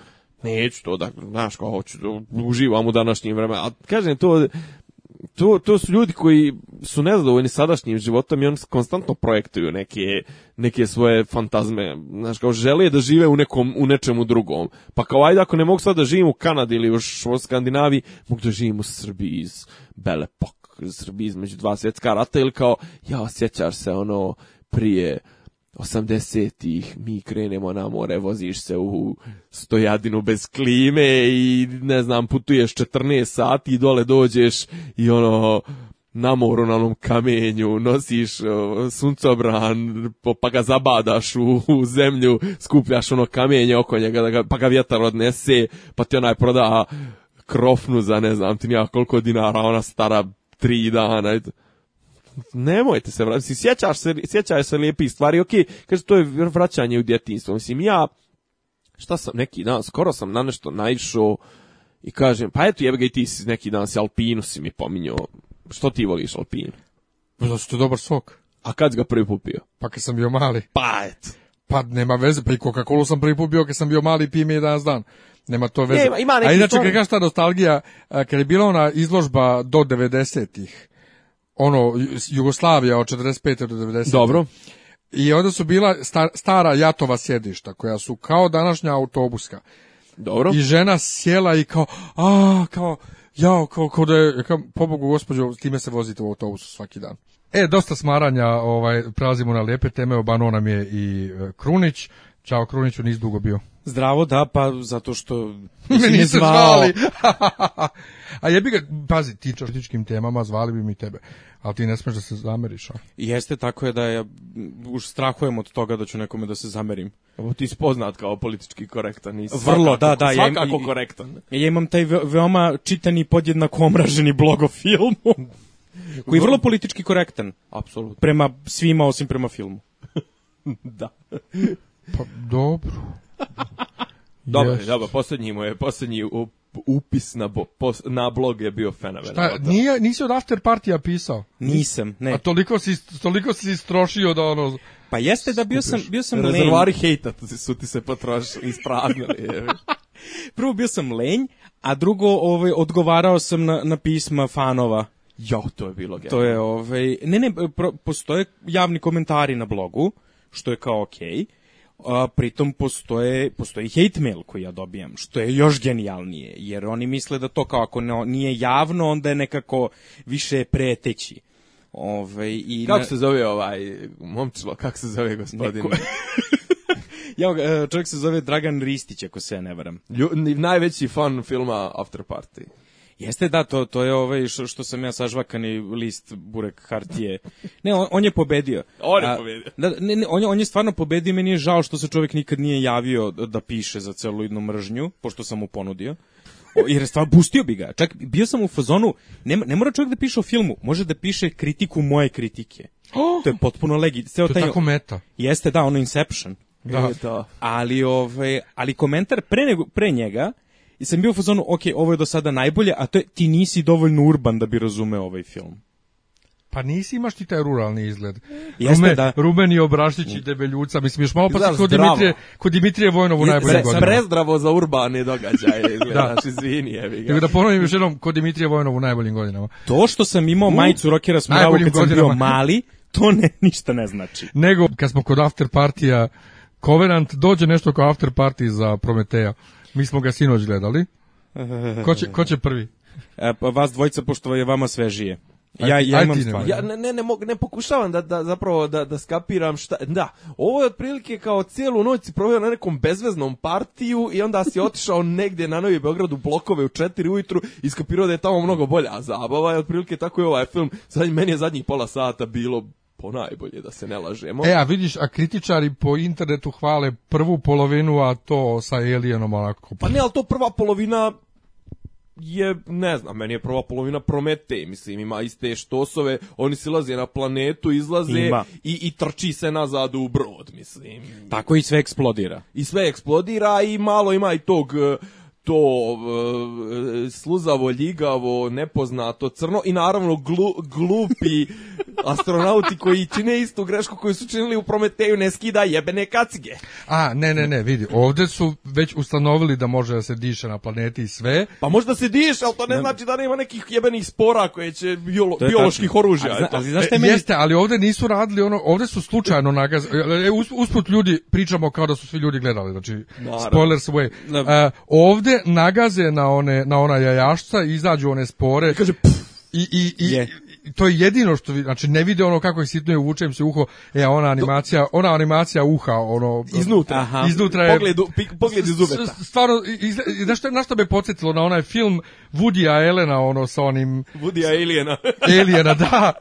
Neću to da, znaš, kao hoću, da uživam u današnjim vremena. A kažem, to, to, to su ljudi koji su nezadovoljni sadašnjim životom i oni konstantno projektuju neke, neke svoje fantazme. Znaš, kao žele da žive u, nekom, u nečemu drugom. Pa kao, ajde, ako ne mogu sad da živim u Kanadi ili u Skandinaviji, mogu da živim u Srbiji iz Belle iz Srbiji između dva svjetska rata ili kao, ja, sjećaš se, ono, prije 80-ih mi krenemo na more, voziš se u stojadinu bez klime i ne znam, putuješ 14 sati i dole dođeš i ono na moru na onom kamenju nosiš suncobran pa ga zabadaš u, u, zemlju skupljaš ono kamenje oko njega da pa ga vjetar odnese pa ti onaj proda krofnu za ne znam ti nija koliko dinara ona stara tri dana eto nemojte se vraćati, sjećaš se, sjećaš se lijepih stvari, ok, kaže, to je vraćanje u djetinstvo, mislim, ja, šta sam neki dan, skoro sam na nešto naišao i kažem, pa eto jebe ga i ti si neki dan si Alpinu si mi pominjao, što ti voliš Alpinu? Pa zato što je dobar sok. A kad ga prvi put pio? Pa kad sam bio mali. Pa eto. Pa nema veze, pri pa Coca-Cola sam prvi put bio kad sam bio mali i pijem je danas dan. Nema to veze. Nema, ima neki A inače, kada ta nostalgija, kada je bila ona izložba do 90-ih, ono Jugoslavija od 45. do 90. Dobro. I onda su bila star, stara jatova sjedišta koja su kao današnja autobuska. Dobro. I žena sjela i kao a kao jao kao kao da je kao, pobogu gospođo s time se vozite u autobusu svaki dan. E, dosta smaranja, ovaj, prelazimo na lijepe teme, obano nam je i e, Krunić, Ćao Kruniću, nis dugo bio. Zdravo, da, pa zato što me niste zvali. a jebi ga, pazi, ti čartičkim temama zvali bi mi tebe, ali ti ne smeš da se zameriš. A? Jeste, tako je da ja už strahujem od toga da ću nekome da se zamerim. Evo ti spoznat kao politički korektan. I svakako, Vrlo, da, da. Svakako ja im, korektan. Ja imam taj veoma čitani podjednako omraženi blog o filmu. koji je vrlo politički korektan. Apsolutno. Prema svima osim prema filmu. da. Pa dobro. dobro, Jest. dobro, poslednji mu je, posljednji upis na, bo, pos, na blog je bio fenomenal. Šta, nije, nisi od after partija pisao? Nisam, ne. A toliko si, toliko si istrošio da ono... Pa jeste da bio sam, bio sam Rezervari lenj. hejta su ti se potrošili, ispraznili. Prvo bio sam lenj, a drugo ovaj, odgovarao sam na, na pisma fanova. Jo, to je bilo genialno. To je, ovaj, ne, ne, pro, postoje javni komentari na blogu, što je kao okej. Okay a, pritom postoje, postoji hate mail koji ja dobijam, što je još genijalnije, jer oni misle da to kao ako ne, nije javno, onda je nekako više preteći. Ove, ovaj, i kako na... se zove ovaj momčilo, kako se zove gospodin? ja, e, čovjek se zove Dragan Ristić, ako se ja ne varam. Lju, najveći fan filma After Party. Jeste da, to, to je ovaj što, što sam ja sažvakani list burek hartije. Ne, on, on je pobedio. On je pobedio. Da, ne, ne, on, je, on je stvarno pobedio meni je žao što se čovjek nikad nije javio da piše za jednu mržnju, pošto sam mu ponudio. O, jer stvarno pustio bi ga. Čak bio sam u fazonu, ne, ne mora čovjek da piše o filmu, može da piše kritiku moje kritike. Oh, to je potpuno legit. Ceo to taj, je tako meta. Jeste, da, ono Inception. Da. da. Ali, ove, ovaj, ali komentar pre, nego, pre njega i sam bio u fazonu, ok, ovo je do sada najbolje, a to je, ti nisi dovoljno urban da bi razumeo ovaj film. Pa nisi imaš ti taj ruralni izgled. Jeste, Rume, da. Rumeni obraštić i debeljuca, mislim, još malo pa kod Dimitrije, kod Dimitrije Vojnovu najbolje godine. Prezdravo za urbane događaje, izgleda, da. izvini, jevi ga. da ponovim još jednom, kod Dimitrije Vojnovu najboljim godinama. To što sam imao majicu Rokera Smuravu kad godinama. sam bio mali, to ne, ništa ne znači. Nego, kad smo kod after partija, Covenant dođe nešto kao after party za Prometeja. Mi smo ga sinoć gledali. Ko će, ko će prvi? E, pa vas dvojica, pošto je vama svežije. Ja, ja, imam ja ne, ne, ne, ne pokušavam da, da zapravo da, da skapiram šta, da, ovo je otprilike kao cijelu noć si proveo na nekom bezveznom partiju i onda si otišao negde na Novi Beograd u blokove u četiri ujutru i skapirao da je tamo mnogo bolja zabava i otprilike tako je ovaj film, sad, meni je zadnjih pola sata bilo po najbolje da se ne lažemo. E, a vidiš, a kritičari po internetu hvale prvu polovinu, a to sa Alienom onako... Pa ne, pa- ali to prva polovina je, ne znam, meni je prva polovina Promete, mislim, ima iste štosove, oni silaze na planetu, izlaze i, i trči se nazad u brod, mislim. Tako i sve eksplodira. I sve eksplodira i malo ima i tog to e, sluzavo, ljigavo, nepoznato, crno i naravno glu, glupi astronauti koji čine istu grešku koju su činili u Prometeju ne skida jebene kacige. A, ne, ne, ne, vidi, ovde su već ustanovili da može da se diše na planeti i sve. Pa možda se diše, ali to ne, ne znači da nema nekih jebenih spora koje će biolo, je bioloških tačno. oružja. A, zna, ali, znaš te e, meni... Jeste, ali ovde nisu radili ono, ovde su slučajno nagaz... E, e usput ljudi pričamo kao da su svi ljudi gledali, znači, Naravno. spoilers away. Uh, e, ovde se nagaze na, one, na ona jajašca, izađu one spore. I kaže, i, i, i, je. i, to je jedino što znači ne vide ono kako je sitno je uvučem se uho e ona animacija ona animacija uha ono iznutra aha, iznutra je pogled pogled iz uveta stvarno znaš na šta me podsjetilo na onaj film Woodya Elena ono sa onim Woodya Aliena Aliena da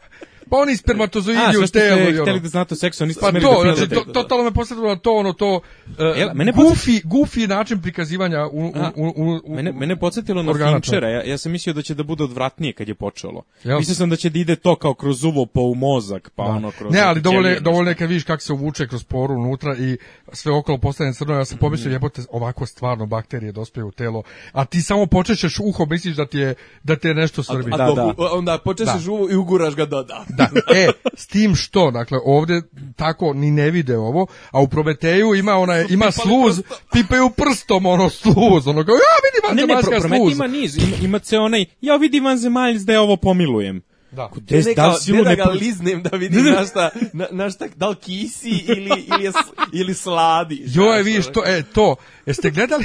Pa oni spermatozoidi u telu. A, sve hteli da znate o seksu, oni ste pa to, da znači, to, totalno me posjetilo na to, ono, to uh, Jel, mene gufi, gufi način prikazivanja u, u, u, u, mene, mene podsjetilo na Finchera, ja, ja sam mislio da će da bude odvratnije kad je počelo. Jel? Mislio sam da će da ide to kao kroz uvo po u mozak, pa da. ono kroz... Ne, ali dovoljno, dovoljno je kad vidiš kako se uvuče kroz poru unutra i sve okolo postane crno, ja sam pomislio, mm. jebote, ovako stvarno bakterije dospeju da u telo, a ti samo počećeš uho, misliš da ti je, da ti je nešto srbi. A, a da, da. onda počećeš da. uho i uguraš ga do, doda. Da, e, s tim što, dakle, ovde tako ni ne vide ovo, a u Prometeju ima ona ima sluz, pipaju prstom ono sluz, ono kao, ja vidim vanzemaljska sluz. Ne, ne, pro, ima niz, ima, ima ce onaj, ja vidim vanzemalj da je ovo pomilujem. Da. Gde ne, da, silu da ga liznem da vidim na šta, na, na šta, da li kisi ili, ili, je, ili sladi. Joj, vi što, e, to, jeste gledali,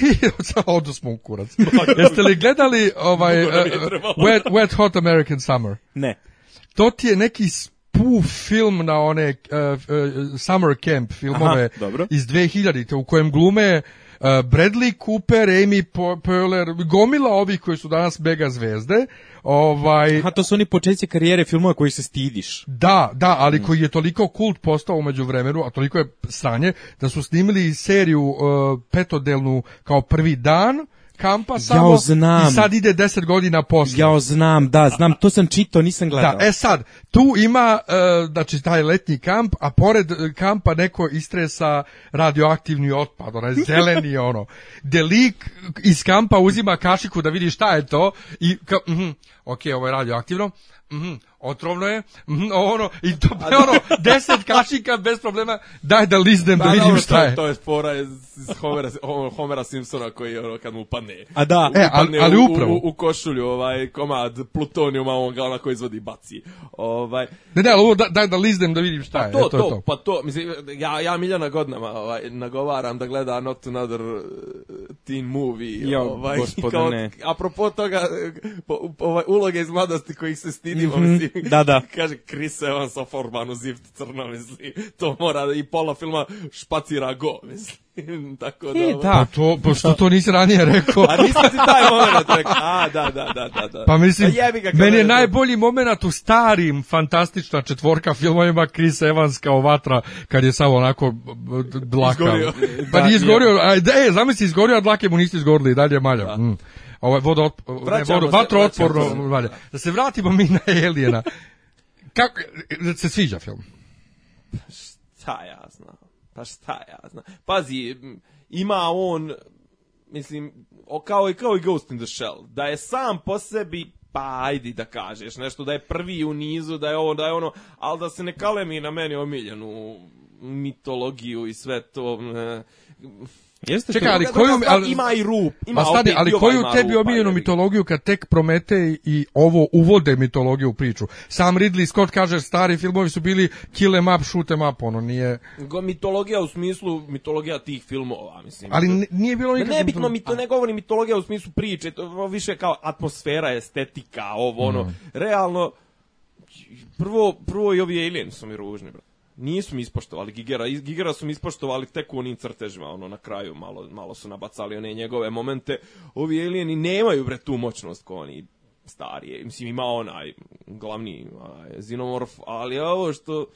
odu smo u kurac, jeste li gledali ovaj, uh, wet, wet Hot American Summer? Ne to ti je neki spoof film na one uh, uh, summer camp filmove Aha, iz 2000-te u kojem glume eh, Bradley Cooper, Amy Poehler, gomila ovih koji su danas mega zvezde. Ovaj A to su oni početci karijere filmova koji se stidiš. Da, da, ali mm. koji je toliko kult postao umeđu vremenu, a toliko je sranje da su snimili seriju petodelnu kao prvi dan kampa samo ja znam. i sad ide 10 godina posle. Ja znam, da, znam, to sam čitao, nisam da, gledao. Da, e sad, tu ima, e, znači, taj letnji kamp, a pored e, kampa neko istresa radioaktivni otpad, onaj zeleni, ono, Delik iz kampa uzima kašiku da vidi šta je to i, ka, mm, ok, ovo je radioaktivno, mm, otrovno je, mm, ono, i to pa je ono, da. deset kašika bez problema, daj da liznem da, da vidim da, šta je. To je spora iz Homera, Homera Simpsona koji ono, kad mu padne, A da, e, ali, ali upravo. U, u, u, košulju ovaj komad plutonijuma, on ga onako izvodi i baci. Ovaj. Ne, ne, ali ovo da, daj da liznem da vidim šta pa je. To, e, to, to, to, pa to, mislim, ja, ja Miljana godinama ovaj, nagovaram da gleda Not Another eh, Teen Movie. Jo, ovaj, gospodine. Kao, apropo toga, eh, po, ovaj, uloge iz mladosti kojih se stidimo, mm -hmm. mislim, da, da. kaže Chris Evans of Orbanu Zift crno, misli, to mora i pola filma špacira go, misli. tako e, da... da, pa to, pa što to nisi ranije rekao? A nisi ti taj moment rekao, a, da, da, da, da, da. Pa mislim, pa jebi ga, meni je da. najbolji moment u starim fantastična četvorka filmovima Chris Evans kao vatra, kad je samo onako dlaka. Izgorio. Pa da, nije izgorio, a, e, zamisli, izgorio, a dlake mu niste izgorili, dalje malja. Da. Mm ovaj vodo otporno valja. Da se vratimo mi na Aliena. Kako da se sviđa film? Šta ja znam? Pa šta ja znam? Pazi, ima on mislim, o, kao i kao i Ghost in the Shell, da je sam po sebi pa ajdi da kažeš nešto da je prvi u nizu, da je ovo, da je ono, ali da se ne kalemi na meni omiljenu mitologiju i sve to. Ne, Jeste Čekaj, ali koju ali, ima i rup, ima stani, ali ovaj koju tebi omiljenu mitologiju kad tek Promete i ovo uvode mitologiju u priču. Sam Ridley Scott kaže stari filmovi su bili kill em up, shoot em up, ono nije mitologija u smislu mitologija tih filmova, mislim. Ali nije bilo nikakve ne bitno mi to ne govori mitologija u smislu priče, to više kao atmosfera, estetika, ovo ono. Mm. Realno prvo prvo i ovi alieni su mi ružni, brate nisu mi ispoštovali Gigera, Gigera su mi ispoštovali tek u onim crtežima, ono na kraju malo, malo su nabacali one njegove momente. Ovi alieni nemaju bre tu moćnost ko oni starije. Mislim ima onaj glavni onaj, zinomorf, ali ovo što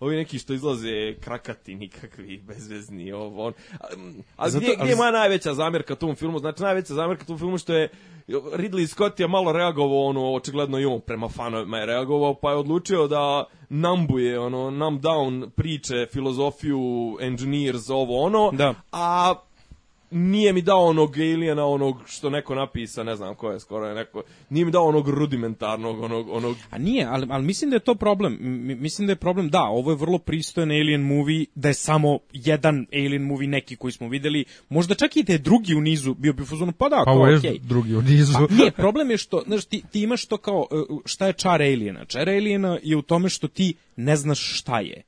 ovi neki što izlaze krakati nikakvi, bezvezni, ovo, on. A, a Zato, gdje, gdje ali... je moja najveća zamjerka tom filmu? Znači, najveća zamjerka tom filmu što je Ridley Scott je malo reagovao, ono, očigledno i on prema fanovima je reagovao, pa je odlučio da nambuje, ono, numb down priče, filozofiju, engineers, ovo, ono, da. a nije mi dao onog Aliena, onog što neko napisa, ne znam ko je skoro je neko, nije mi dao onog rudimentarnog, onog... onog... A nije, ali, ali mislim da je to problem, M mislim da je problem, da, ovo je vrlo pristojan Alien movie, da je samo jedan Alien movie neki koji smo videli, možda čak i da je drugi u nizu, bio bi fuzon, pa da, pa kao, okay. drugi u nizu. Pa, nije, problem je što, znaš, ti, ti imaš to kao, e, šta je čar Aliena? Čar Aliena je u tome što ti ne znaš šta je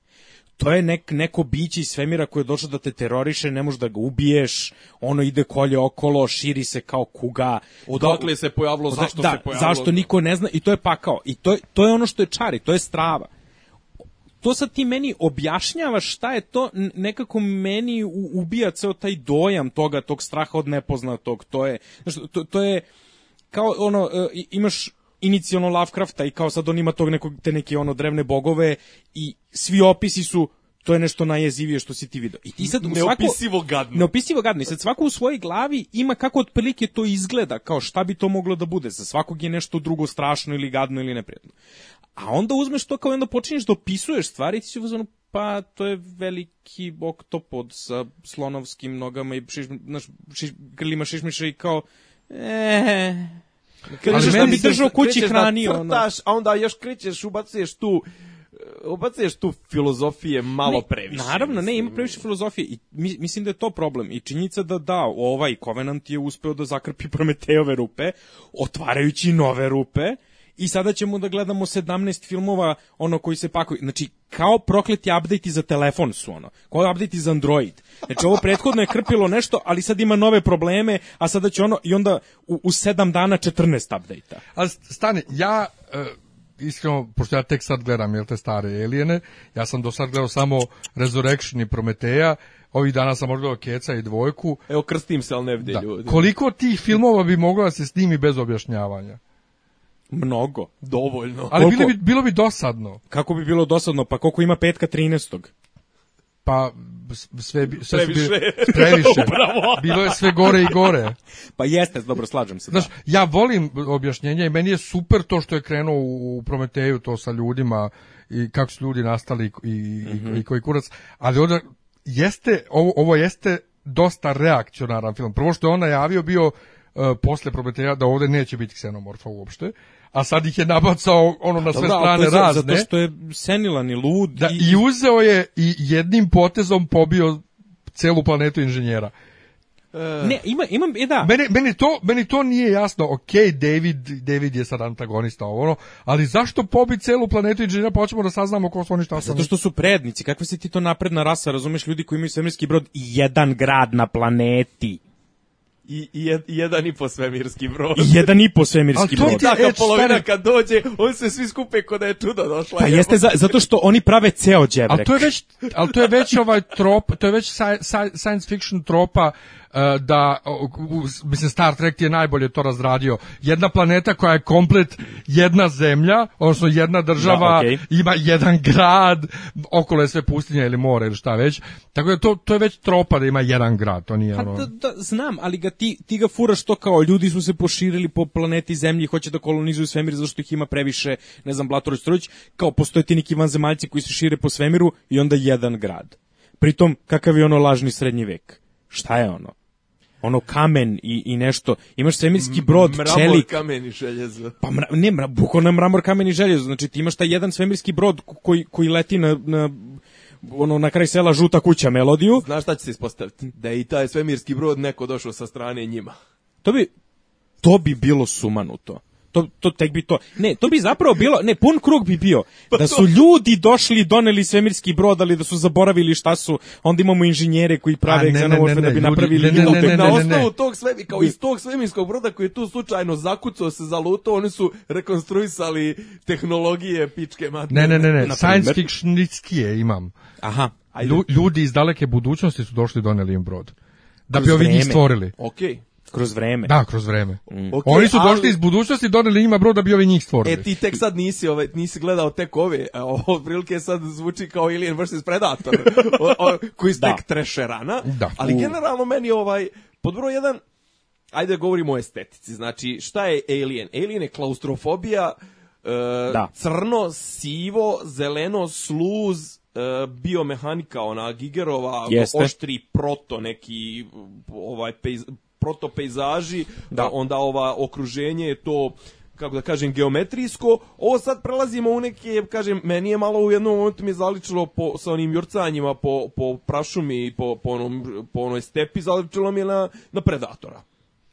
to je nek, neko biće iz svemira koje je došlo da te teroriše, ne možeš da ga ubiješ, ono ide kolje okolo, širi se kao kuga. Odakle se pojavilo, odak, zašto da, se pojavilo? Zašto niko ne zna i to je pakao. I to, to je ono što je čari, to je strava. To sad ti meni objašnjavaš šta je to, nekako meni ubija ceo taj dojam toga, tog straha od nepoznatog, to je, znaš, to, to je kao ono, e, imaš inicijalno Lovecrafta i kao sad on ima tog nekog, te neke ono drevne bogove i svi opisi su to je nešto najjezivije što si ti video. I ti sad u svako, neopisivo gadno. Neopisivo gadno. I sad svako u svojoj glavi ima kako otprilike to izgleda, kao šta bi to moglo da bude. Za svakog je nešto drugo strašno ili gadno ili neprijatno. A onda uzmeš to kao onda počinješ da opisuješ stvari i ti si uzmano, pa to je veliki oktopod sa slonovskim nogama i šiš, znaš, šiš, grlima šišmiša i kao... Eee, eh, Kažeš da bi držao kući hranio. Da crtaš, a onda još krećeš, ubacuješ tu obacuješ tu filozofije malo previše. Naravno, ne, ima previše filozofije i mislim da je to problem. I činjenica da da, ovaj Covenant je uspeo da zakrpi Prometeove rupe, otvarajući nove rupe, i sada ćemo da gledamo 17 filmova ono koji se pakuju. Znači, kao prokleti update za telefon su ono. Kao update za Android. Znači, ovo prethodno je krpilo nešto, ali sad ima nove probleme, a sada će ono, i onda u, u 7 dana 14 update-a. Ali stane, ja... Uh iskreno, pošto ja tek sad gledam jel te stare Elijene, ja sam do sad gledao samo Resurrection i Prometeja, ovih dana sam odgledao Keca i Dvojku. Evo, krstim se, ali ne vidi da. ljudi. Koliko tih filmova bi moglo da se snimi bez objašnjavanja? Mnogo, dovoljno. Ali bilo bi, bilo bi dosadno. Kako bi bilo dosadno? Pa koliko ima petka 13. Pa sve, bi, sve previše. Su bili, previše. bilo je sve gore i gore. Pa jeste, dobro, slažem se. Znaš, da. ja volim objašnjenja i meni je super to što je krenuo u Prometeju, to sa ljudima i kako su ljudi nastali i, i, mm -hmm. i koji kurac. Ali onda, jeste, ovo, ovo jeste dosta reakcionaran film. Prvo što je on najavio bio uh, posle Prometeja da ovde neće biti ksenomorfa uopšte. Uh, a sad ih je nabacao ono na pa sve da, strane da, razne. Zato što je senilan i lud. Da, i... I uzeo je i jednim potezom pobio celu planetu inženjera. E. ne, ima, imam, e, da. Meni, meni, to, meni to nije jasno. Ok, David, David je sad antagonista ovo, ali zašto pobi celu planetu inženjera? Počemo pa da saznamo ko su oni šta su. Zato što su prednici. Kakva si ti to napredna rasa, razumeš, ljudi koji imaju svemirski brod i jedan grad na planeti i, i jedan i po svemirski brod. I jedan i po svemirski brod. Ali to je e, polovina kad dođe, on se svi skupe kod da je čudo došla. Pa jeste, za, zato što oni prave ceo džebrek. Ali to je već, ali to je već ovaj trop, to je već sci, sci, science fiction tropa E, da, mislim, Star Trek je najbolje to razradio. Jedna planeta koja je komplet jedna zemlja, odnosno jedna država, da, okay. ima jedan grad, okolo je sve pustinja ili more ili šta već. Tako da to, to je već tropa da ima jedan grad, to nije pa, Da, da, znam, ali ga ti, ti ga furaš to kao ljudi su se proširili po planeti zemlji hoće da kolonizuju svemir zato što ih ima previše, ne znam, Blatorović Trojić, kao postoje ti neki vanzemaljci koji se šire po svemiru i onda jedan grad. Pritom, kakav je ono lažni srednji vek? Šta je ono? ono kamen i, i nešto. Imaš svemirski brod, mramor, čelik. kamen i željezo. Pa mra, ne, mra, bukvalno mramor, kamen i željezo. Znači ti imaš taj jedan svemirski brod koji, koji leti na, na ono na kraj sela žuta kuća melodiju. Znaš šta će se ispostaviti? Da je i taj svemirski brod neko došao sa strane njima. To bi to bi bilo sumanuto. To, to tek bi to. Ne, to bi zapravo bilo, ne, pun krug bi bio. Pa da su ljudi došli, doneli svemirski brod, ali da su zaboravili šta su. Onda imamo inženjere koji prave egzanomorfe da bi napravili ne, ne, ne, na osnovu tog svemi, kao iz tog svemirskog broda koji je tu slučajno zakucao se za luto, oni su rekonstruisali tehnologije pičke matine. Ne, ne, ne, ne, science fictionistije imam. Aha. Ajde. Ljudi iz daleke budućnosti su došli doneli im brod. Da bi ovi njih stvorili. Okej. Okay. Kroz vreme. Da, kroz vreme. Mm. Okay, Oni su došli ali... iz budućnosti i doneli njima da bio ovi njih stvorili. E ti tek sad nisi, ovaj, nisi gledao tek ove, ovo prilike sad zvuči kao Alien vs Predator, o, o, koji da. tek trešerana, da. ali generalno meni ovaj, pod broj jedan, ajde da govorimo o estetici, znači šta je Alien? Alien je klaustrofobija, e, da. crno, sivo, zeleno, sluz, e, biomehanika ona Gigerova Jeste. oštri proto neki ovaj pejz, protopejzaži, da. onda ova okruženje je to kako da kažem, geometrijsko. Ovo sad prelazimo u neke, kažem, meni je malo u jednom momentu mi je zaličilo po, sa onim jurcanjima po, po prašumi i po, po, onom, po onoj stepi, zaličilo mi je na, na Predatora.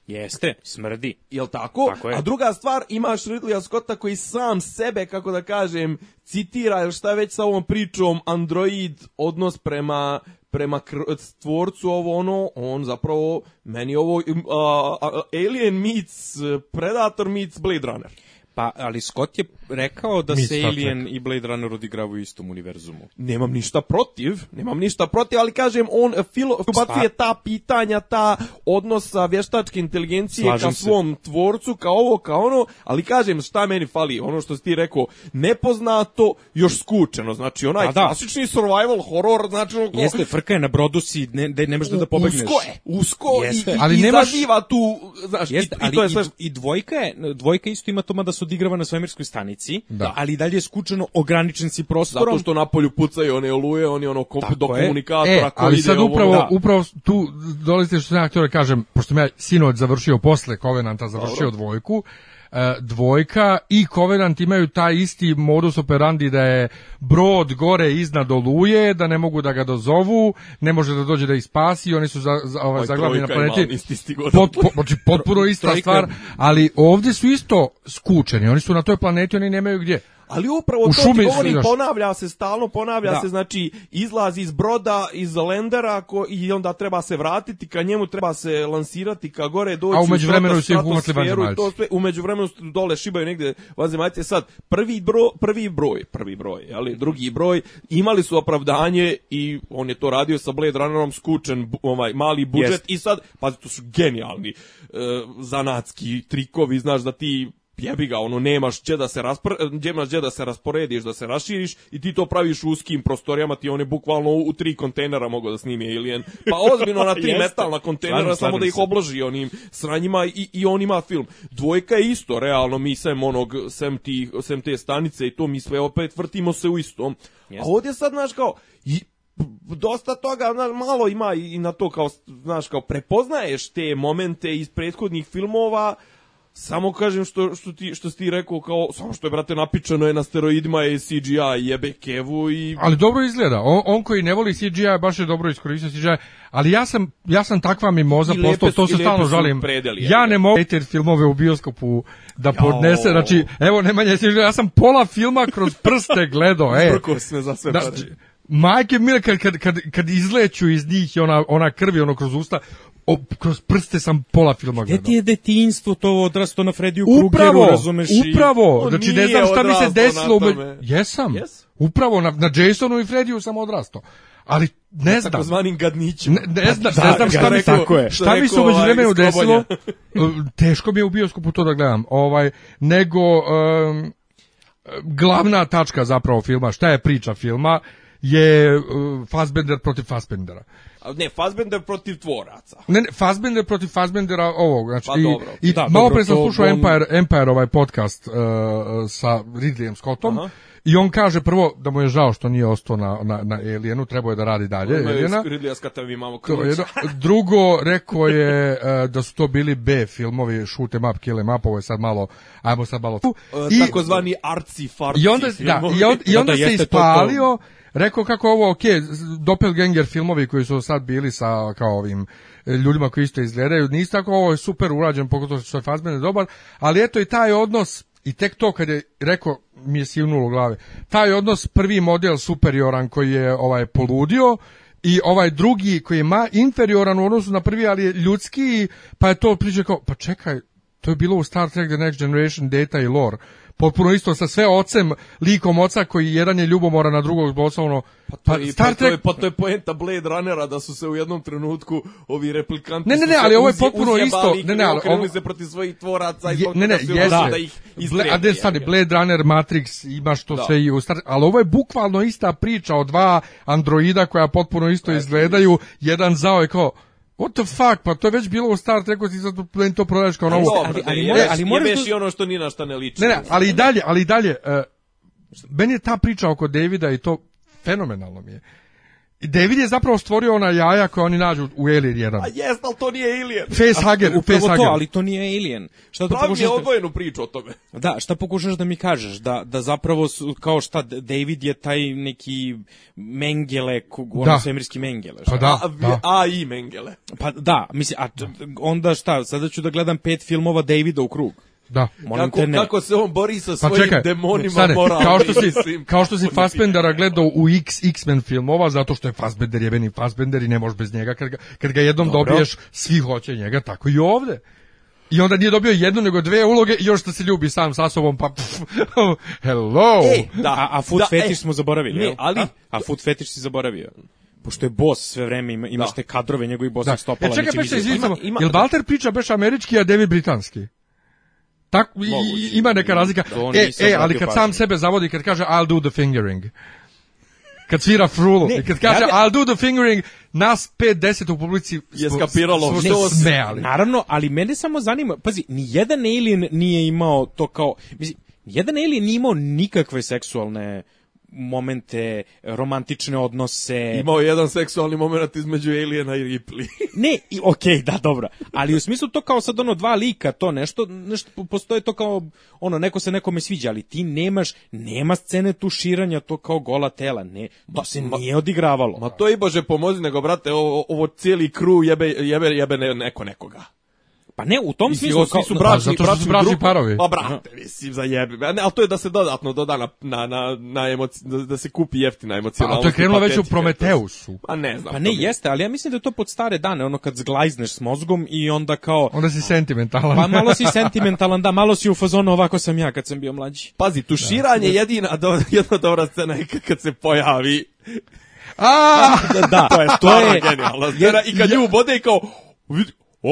Jeste, smrdi. Jel tako? tako je. A druga stvar, imaš Ridleya Scotta koji sam sebe, kako da kažem, citira, ili šta već sa ovom pričom, android odnos prema prema stvorcu ovo ono, on zapravo meni ovo a, Alien meets Predator meets Blade Runner. Pa, ali Scott je rekao da Mi se Alien i Blade Runner odigravaju u istom univerzumu. Nemam ništa protiv, nemam ništa protiv, ali kažem, on filozofije ta pitanja, ta odnosa vještačke inteligencije Slažem ka svom se. tvorcu, ka ovo, ka ono, ali kažem, šta meni fali, ono što si ti rekao, nepoznato, još skučeno, znači onaj da. da. klasični survival horror, znači ono... Jeste, frka je na brodu si, ne, ne možeš da pobegneš. Usko je, usko Jeste. i, i, ali i nemaš... tu, znaš, Jeste, i, i, to je sve... I dvojka je, dvojka isto ima to mada se odigrava na svemirskoj stanici granici, da. ali dalje je skučeno, ograničen si prostorom. Zato što na polju pucaju one oluje, oni ono komp, do komunikatora. E, ko ali sad upravo, ovo, da. upravo tu dolazite što sam ja htio da kažem, pošto mi ja sinoć završio posle Kovenanta, završio Dobro. dvojku, E, dvojka i Covenant imaju taj isti modus operandi da je brod gore iznad oluje, da ne mogu da ga dozovu, ne može da dođe da ispasi, oni su za, za, ovaj, zaglavni na planeti. Pot, po, znači, potpuno ista stvar, ali ovde su isto skučeni, oni su na toj planeti, oni nemaju gdje. Ali upravo u to šumi govori, ponavlja se stalno, ponavlja da. se, znači, izlazi iz broda, iz lendera ko, i onda treba se vratiti, ka njemu treba se lansirati, ka gore doći. A umeđu vremenu su ih umotli vanzemaljci. Umeđu vremenu dole šibaju negde vanzemaljci. E sad, prvi, bro, prvi broj, prvi broj, ali drugi broj, imali su opravdanje i on je to radio sa Blade Runnerom, skučen ovaj, mali budžet yes. i sad, pazi, to su genijalni e, zanatski trikovi, znaš da ti jebi ga, ono, nemaš gdje da se, raspr, nemaš gdje da se rasporediš, da se raširiš i ti to praviš u uskim prostorijama, ti one bukvalno u, u tri kontejnera mogu da snime Alien. Pa ozbiljno na tri metalna kontejnera, slažim, slažim samo da ih obloži onim sranjima i, i on ima film. Dvojka je isto, realno, mi sem onog, sem, ti, sem te stanice i to mi sve opet vrtimo se u istom. Yes. A ovdje sad, znaš, kao, i, dosta toga, znaš, malo ima i na to kao, znaš, kao prepoznaješ te momente iz prethodnih filmova, Samo kažem što, što, ti, što si ti rekao kao, samo što je, brate, napičano je na steroidima je CGI, jebe kevu i... Ali dobro izgleda, on, on koji ne voli CGI baš je dobro iskoristio CGI, ali ja sam, ja sam takva mimoza postao, to se stalno žalim. Predeli, ja, ne mogu hater filmove u bioskopu da Jao. podnese, znači, evo Nemanja CGI, ja sam pola filma kroz prste gledao, e. Zbrko sme za sve, da, Majke mile, kad, kad, kad, kad izleću iz njih ona, ona krvi ono kroz usta, o, kroz prste sam pola filma gledao. Gde ti je detinjstvo to odrasto na Frediju Krugeru, razumeš? Upravo, i... znači ne znam šta mi se desilo. Me... Jesam, yes? upravo na, na Jasonu i Frediju sam odrastao. Ali ne znam. Takozvanim gadnićima. Ne, ne znam, ne znam da, šta mi, tako je. šta mi se umeđu ovaj, vremenu desilo. Teško mi je u bioskopu to da gledam. Ovaj, nego... Um, glavna tačka zapravo filma, šta je priča filma, uh, je uh, Fassbender protiv Fassbendera. ne, Fassbender protiv tvoraca. Ne, ne, Fassbender protiv Fassbendera ovog. Znači, pa i, dobro. I, da, malo pre sam slušao on... Empire, Empire ovaj podcast uh, sa Ridleyem Scottom. Aha I on kaže prvo da mu je žao što nije ostao na, na, na Alienu, trebao je da radi dalje. Ima Aliena. Imamo je Drugo, rekao je e, da su to bili B filmovi, shoot em up, kill em up, ovo je sad malo, ajmo sad malo... Uh, I, takozvani arci farci I onda, da, i, on, i da, onda da, se ispalio, rekao kako ovo, ok, doppelganger filmovi koji su sad bili sa kao ovim e, ljudima koji isto izgledaju, nisi tako ovo je super urađen, pogotovo što je Fazbener dobar, ali eto i taj odnos i tek to kad je rekao mi je sivnulo glave. Taj odnos prvi model superioran koji je ovaj poludio i ovaj drugi koji je ma inferioran u odnosu na prvi, ali je ljudski, pa je to priča kao, pa čekaj, to je bilo u Star Trek The Next Generation data i lore potpuno isto sa sve ocem, likom oca koji jedan je ljubomora na drugog doslovno. Pa to, pa je, Star pa, Trek... pa to je poenta Blade Runnera da su se u jednom trenutku ovi replikanti Ne, ne, ne, ali ovo je potpuno isto. Ne, ne, ali ovo... se protiv svojih tvoraca i ne, ne, ne, da. da ih izrebi. A ne, stani, Blade Runner, Matrix, ima što da. sve i u Star ali ovo je bukvalno ista priča o dva androida koja potpuno isto izgledaju, jedan zao je kao What the fuck, pa to je već bilo u Star Treku, ti sad meni to prodaješ kao novo. Ali, ali, ali, ali, ali moraš jebeš i ono što ni na šta ne liči. Ne, ne, ali i dalje, ali i dalje, uh, meni je ta priča oko Davida i to fenomenalno mi je. David je zapravo stvorio ona jaja koja oni nađu u Alien 1. A jes, ali to nije Alien. Facehugger, u Facehugger. to, ali to nije Alien. Šta da pokušaš... je odvojenu priču o tome. Da, šta pokušaš da mi kažeš? Da, da zapravo, su, kao šta, David je taj neki mengele, ono da. svemirski mengele. Šta? Pa da, a, da. A, i mengele. Pa da, mislim, a onda šta, sada ću da gledam pet filmova Davida u krug. Da. Kako, kako se on bori sa pa svojim pa čekaj, demonima stane, morala, Kao što si, kao što si Fassbendera gledao u X, X-Men filmova, zato što je Fassbender jebeni Fassbender i ne možeš bez njega. Kad ga, kad ga jednom Dobro. dobiješ, svi hoće njega, tako i ovde. I onda nije dobio jednu nego dve uloge i još što da se ljubi sam sa sobom, pa pff, hello. E, da, a, a food da, fetish e, smo zaboravili, ne, ali, a, a food fetish si zaboravio. pošto je bos sve vreme ima, imaš da. te kadrove njegovih bossa da. E, stopala. E, čekaj, pa se izvinjamo, jel Baltar priča beš američki, a David britanski? Tako, Mogući, ima neka razlika. E, e, ali kad pažnje. sam sebe zavodi, kad kaže I'll do the fingering, kad svira frulu ne, i kad kaže ja I'll do the fingering, nas 5-10 u publici je skapiralo što smejali. Naravno, ali mene samo zanima, pazi, ni jedan alien nije imao to kao, mislim, jedan alien nije imao nikakve seksualne momente, romantične odnose. Imao jedan seksualni moment između Aliena i Ripley. ne, i, ok, da, dobro. Ali u smislu to kao sad ono dva lika, to nešto, nešto postoje to kao, ono, neko se nekome sviđa, ali ti nemaš, nema scene tuširanja, to kao gola tela, ne, to se ma, nije odigravalo. Ma to i bože pomozi, nego brate, ovo, ovo cijeli kru jebe, jebe, jebe neko nekoga. Pa ne, u tom mislim, smislu kao, su bračni, zato što bračni drugi, parovi. Pa brate, mislim za jebe. Ne, al to je da se dodatno doda na na na, na emoci, da, da se kupi jeftina pa, emocionalnost. A to je krenulo već u Prometeusu. Pa ne znam. Pa ne jeste, ali ja mislim da je to pod stare dane, ono kad zglajzneš s mozgom i onda kao Onda si sentimentalan. Pa malo si sentimentalan, da, malo si u fazonu ovako sam ja kad sam bio mlađi. Pazi, da. tuširanje da. jedina do, jedna dobra scena je kad se pojavi A, da, da, to je to je genijalno. I kad ju ubode i kao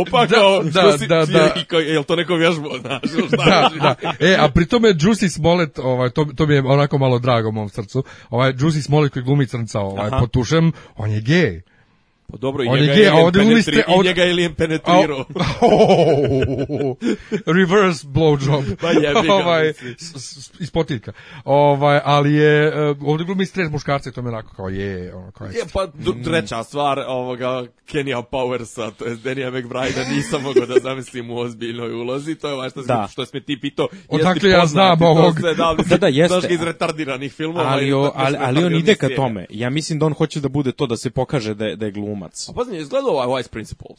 Opa, da, kao, da, Juicy, da, da. Kao, jel to neko vježbao, znaš, šta da, da. E, a pritome Juicy Smollett, ovaj, to, to mi je onako malo drago u mom srcu, ovaj, Juicy Smollett koji glumi crnca, ovaj, Aha. potušem, on je gej. Pa dobro, i On njega je, je ovde penetri, ste, ovde... njega je penetrirao. Oh! reverse blowjob. pa jebi Ovaj, iz potiljka. Ovaj, ali je, eh, ovde glumi stres muškarca i to me onako kao je. Ono, kao je. pa treća stvar ovoga Kenya Powersa, to je Danny McBride-a, nisam mogao da zamislim u ozbiljnoj ulozi, to je vaš da. što sme ti pitao. Odakle ja znam ovog. Sve, da, da, da, jeste. Znaš iz retardiranih filmova. Ali, o, ali, ali on ide ka tome. Ja mislim da on hoće da bude to, da se pokaže da, da je gluma glumac. A poznam, je gledao ovaj Vice Principles?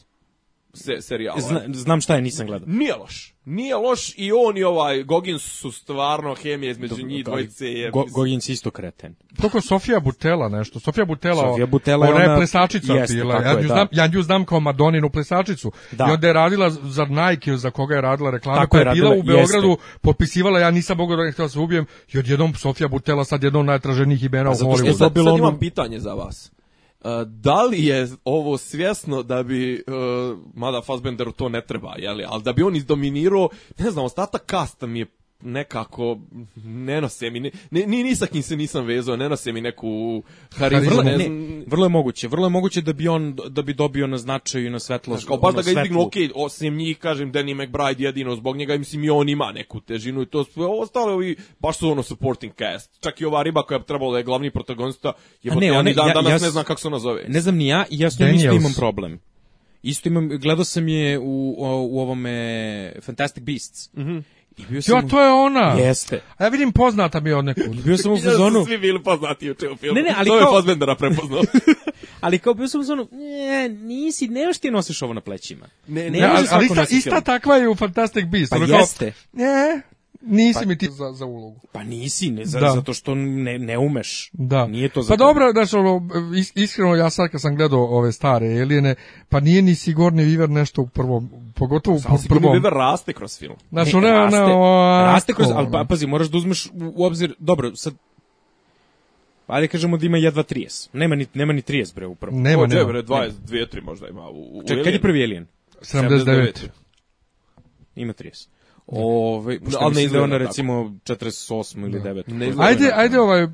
se, serijal. Zna, eh? znam šta je, nisam gledao. Nije loš. Nije loš i on i ovaj Gogins su stvarno hemija između njih dvojice. Je, Go, Gogins isto kreten. Toko Sofija Butela nešto. Sofija Butela, Sofija Butela ona, je plesačica jeste, bila. Ja nju, je, da. znam, da. ja nju znam kao Madoninu plesačicu. Da. I onda je radila za Nike, za koga je radila reklama. Tako koja je, radila, bila u Beogradu, jeste. popisivala, ja nisam mogao da ne htjela da se ubijem. I odjednom Sofija Butela sad jednom najtraženijih imena pa u Hollywoodu. Sad, sad imam pitanje za vas da li je ovo svjesno da bi, e, mada Fassbenderu to ne treba, jeli, ali da bi on izdominirao, ne znam, ostatak kasta mi je nekako ne nose mi, ne, ni, ni sa kim se nisam vezao, ne nose mi neku harizmu. Ne, ne, vrlo je moguće, vrlo je moguće da bi on da bi dobio na značaju i na svetlo. Znaš, kao baš da ga izdignu, ok, osim njih, kažem, Danny McBride jedino zbog njega, mislim i on ima neku težinu i to sve, ostale ovi, baš su ono supporting cast. Čak i ova riba koja bi trebala da je glavni protagonista, je ne, ja, one, dan, ja, danas ja, ne znam kako se ona zove. Ne znam ni ja ja s njom imam problem. Isto imam, gledao sam je u, u ovome Fantastic Beasts. Mm -hmm. I sam... Ja, to je ona. Jeste. A ja vidim poznata mi je od nekog. Bio sam u sezonu. Ja svi bili poznati juče u filmu. Ne, ne, ali to kao... je Fozbendera prepoznao. ali kao bio sam u sezonu, ne, nisi, ne još ti nosiš ovo na plećima. Ne, ne, ne, ne ali, ali ista, ista takva je u Fantastic Beasts. Pa ono jeste. Kao, ne, Nisi pa, mi ti za, za ulogu. Pa nisi, ne, za, da. zato što ne, ne umeš. Da. Nije to za Pa dobro, znači, ono, iskreno, ja sad kad sam gledao ove stare Elijene, pa nije ni Sigurni Viver nešto u prvom, pogotovo u prvom. Sigurni Viver raste kroz film. Znači, ne, raste, ne, raste kroz, ali pa, pazi, moraš da uzmeš u obzir, dobro, sad Ajde kažemo da ima jedva 30. Nema ni nema ni 30 bre upravo. Nema, o, nema. Bre, 20, 3 možda ima u, u Čekaj, kad je prvi Alien? 79. 79. Ima 30. Ove, no, ali ne izgleda ona recimo 48 ili 9. Da. Ne ajde, ajde ovaj,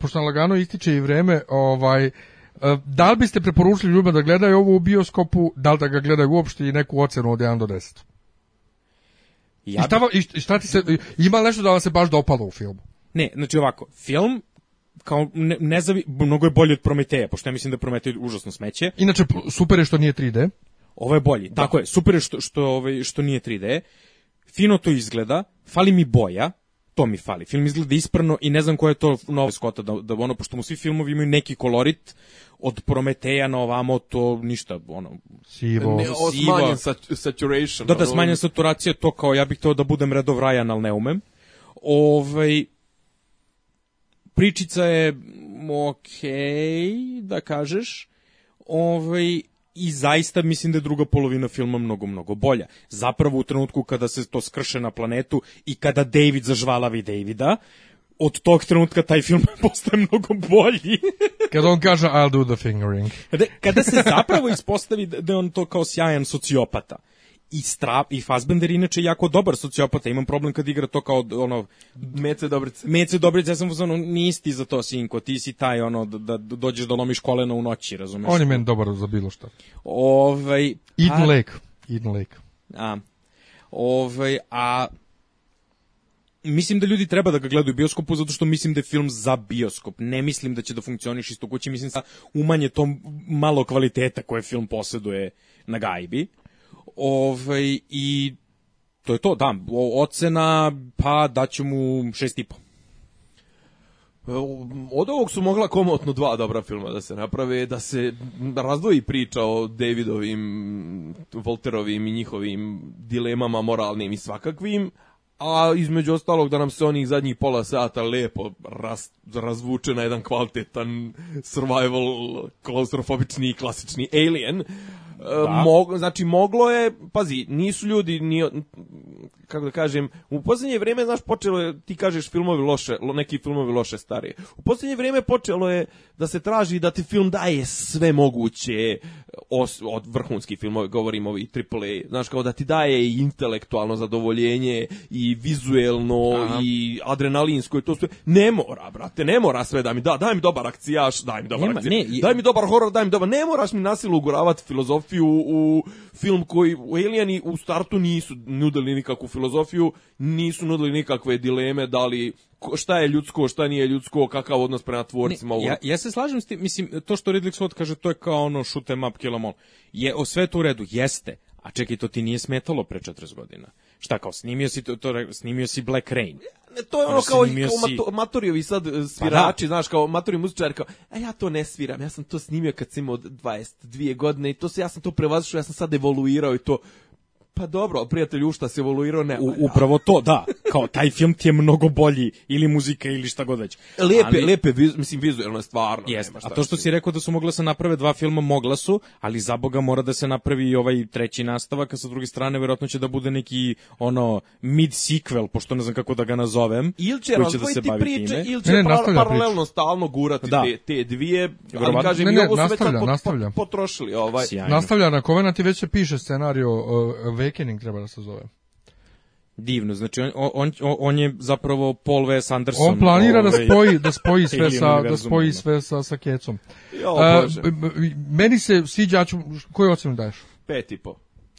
pošto lagano ističe i vreme, ovaj, e, da li biste preporučili ljudima da gledaju ovo u bioskopu, da li da ga gledaju uopšte i neku ocenu od 1 do 10? Ja I, šta, I šta ti se, ima nešto da vam se baš dopalo u filmu? Ne, znači ovako, film kao ne, ne zavi, mnogo je bolji od Prometeja, pošto ja mislim da Prometej užasno smeće. Inače, super je što nije 3D. Ovo je bolji. Da. Tako je, super je što, što, ovaj, što nije 3D fino to izgleda, fali mi boja, to mi fali. Film izgleda isprano i ne znam koja je to nova skota, da, da ono, pošto mu svi filmovi imaju neki kolorit, od Prometeja na ovamo to ništa, ono... Sivo. Ne, o, saturation. Da, da, smanjen saturacija, to kao ja bih to da budem redov Ryan, ali ne umem. Ovaj, pričica je okej, okay, da kažeš. Ovaj, i zaista mislim da je druga polovina filma mnogo, mnogo bolja. Zapravo u trenutku kada se to skrše na planetu i kada David zažvalavi Davida, od tog trenutka taj film postaje mnogo bolji. kada on kaže I'll do the fingering. Kada se zapravo ispostavi da, da je on to kao sjajan sociopata i Stra i Fassbender inače jako dobar sociopata, imam problem kad igra to kao ono Mece Dobrice. Mece Dobrice, ja sam ono nisi za to sinko, ti si taj ono da, da dođeš da lomiš koleno u noći, razumeš? On je meni dobar za bilo šta. Ovaj Eden a, pa- Lake, Eden Lake. A. Ovaj a mislim da ljudi treba da ga gledaju u bioskopu zato što mislim da je film za bioskop. Ne mislim da će da funkcioniš isto kući, mislim da umanje tom malo kvaliteta koje film poseduje na gajbi. Ovaj, I to je to, da, ocena, pa daću mu 6,5. E, od ovog su mogla komotno dva dobra filma da se naprave, da se razdvoji priča o Davidovim, Volterovim i njihovim dilemama moralnim i svakakvim, a između ostalog da nam se onih zadnjih pola sata lepo razvuče na jedan kvalitetan survival klaustrofobični klasični alien. E, da. Mog, znači moglo je, pazi, nisu ljudi ni kako da kažem, u poslednje vreme znaš počelo je ti kažeš filmovi loše, neki filmovi loše starije. U poslednje vreme počelo je da se traži da ti film daje sve moguće e, os, od vrhunskih filmova, govorimo i AAA, znaš, kao da ti daje i intelektualno zadovoljenje i vizuelno Aha. i adrenalinsko i to sve. Ne mora, brate, ne mora sve da mi da, daj mi dobar akcijaš, daj mi dobar Nema, akcijaš, ne, daj mi dobar horor, daj mi dobar, ne moraš mi nasilu uguravati filozofiju u film koji u Alieni u startu nisu nudili nikakvu filozofiju, nisu nudili nikakve dileme da li šta je ljudsko, šta nije ljudsko, kakav odnos prema tvorcima. Ne, ja, ja se slažem s tim, mislim, to što Ridley Scott kaže, to je kao ono shoot em up, kill em all. Je, o sve to u redu, jeste, a čekaj, to ti nije smetalo pre 40 godina. Šta kao, snimio si, to, to, snimio si Black Rain. To je ono, ono kao, kao si... matorijovi sad e, pa da. svirači, pa znaš, kao matori muzičar, kao, a e, ja to ne sviram, ja sam to snimio kad sam imao 22 godine i to se, ja sam to prevazišao, ja sam sad evoluirao i to, pa dobro, prijatelju, u šta se evoluirao, ne. U, upravo to, da kao taj film ti je mnogo bolji ili muzika ili šta god već. Lepe, ali, lepe, viz, mislim vizuelno je stvarno. Jest, nema šta a to da što si rekao da su mogla se naprave dva filma, mogla su, ali za boga mora da se napravi i ovaj treći nastavak, a sa druge strane verovatno će da bude neki ono mid sequel, pošto ne znam kako da ga nazovem. Ili će da razdvojiti da priče, ili će ne, ne, par, paralelno priču. stalno gurati da. te, te dvije, ali kažem, ne, ne, i ovo nastavlja, su nastavlja. potrošili. Ovaj. Sjajno. Nastavlja na Covenant i već se piše scenario uh, Awakening treba da se zove divno. Znači on, on, on je zapravo Paul V. Anderson. On planira da ovaj, da spoji da spoji sve sa da spoji sve sa sa Kecom. Jo, e, Bože. meni se sviđa, ću, koju ocenu daješ? Pet i po.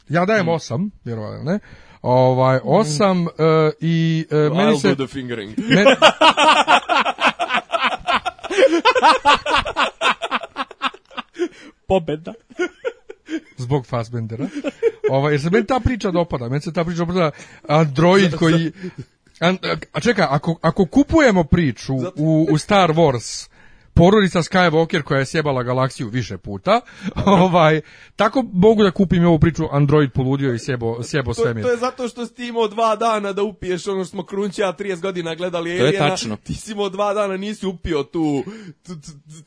Ja dajem mm. osam, vjerovatno, ne? Ovaj, 8 mm. uh, i... Uh, I'll meni se, do the fingering. Meni, Pobeda zbog Fassbendera. Ova, jer se meni ta priča dopada, meni se ta priča dopada Android koji... A, a čeka, ako, ako kupujemo priču u, u Star Wars porodica Skywalker koja je sjebala galaksiju više puta. Da. ovaj, tako mogu da kupim ovu priču Android poludio i sjebo, sjebo to, svemir. To je zato što si ti imao dva dana da upiješ ono što smo krunća 30 godina gledali Aliena. To je tačno. Ti si imao dva dana, nisi upio tu... tu,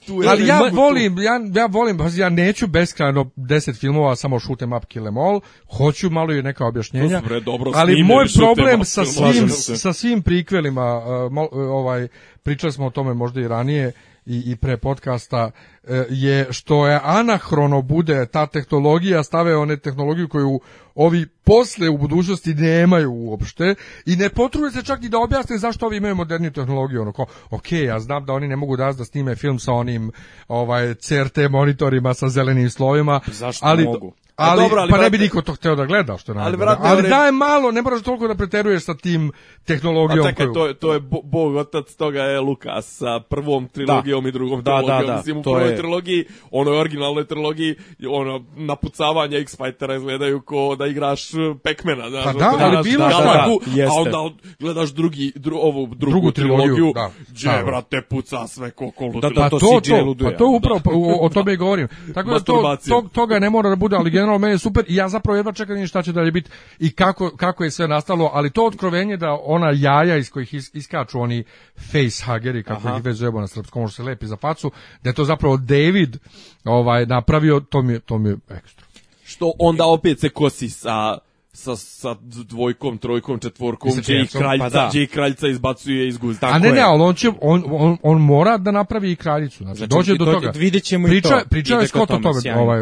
tu Ali ja volim, ja, ja volim, ja neću beskrajno 10 filmova samo šutem up kill em all, hoću malo i neka objašnjenja. Dobre, dobro, Ali moj problem sa svim, sa svim prikvelima, uh, ovaj, pričali smo o tome možda i ranije, i, i pre podcasta e, je što je anahrono bude ta tehnologija stave one tehnologiju koju ovi posle u budućnosti nemaju uopšte i ne potrude se čak i da objasne zašto ovi imaju moderniju tehnologiju ono kao ok, ja znam da oni ne mogu da da snime film sa onim ovaj CRT monitorima sa zelenim slovima zašto ali, mogu? Ali, dobro, ali pa ne bi niko to hteo da gleda, što je Ali, brate, ali daje malo, ne moraš toliko da preteruješ sa tim tehnologijom. A čekaj, koju... to, je, to je bog otac toga je Lukas sa prvom da. trilogijom da. i drugom da, trilogijom. Da, da, Mislim, u prvoj je... trilogiji, onoj originalnoj trilogiji, ono, napucavanja X-Fightera izgledaju ko da igraš e, Pac-Mana. pa da, ali bilo da, da, da, A onda gledaš drugi, dru, ovu drugu, drugu trilogiju, trilogiju da, gdje, brate, puca sve ko kolu. Da, da, to, to, to, pa to pa da. upravo, pa o, tome i govorim. Tako da to, toga ne mora da bude, ali krenulo, meni je super i ja zapravo jedva čekam da šta će dalje biti i kako, kako je sve nastalo, ali to otkrovenje da ona jaja iz kojih is, iskaču oni facehageri, kako Aha. ih već na srpskom, može se lepi za facu, da je to zapravo David ovaj, napravio, to mi, to mi je ekstra. Što onda opet se kosi sa sa, sa dvojkom, trojkom, četvorkom, gdje i kraljca, pa da. i kraljca izbacuje iz guzda. A ne, ne, ali on, će, on, on, on mora da napravi i kraljicu. Znači, znači dođe do toga. Vidjet ćemo priča, i to. Priča je Scott o tome. Ovaj,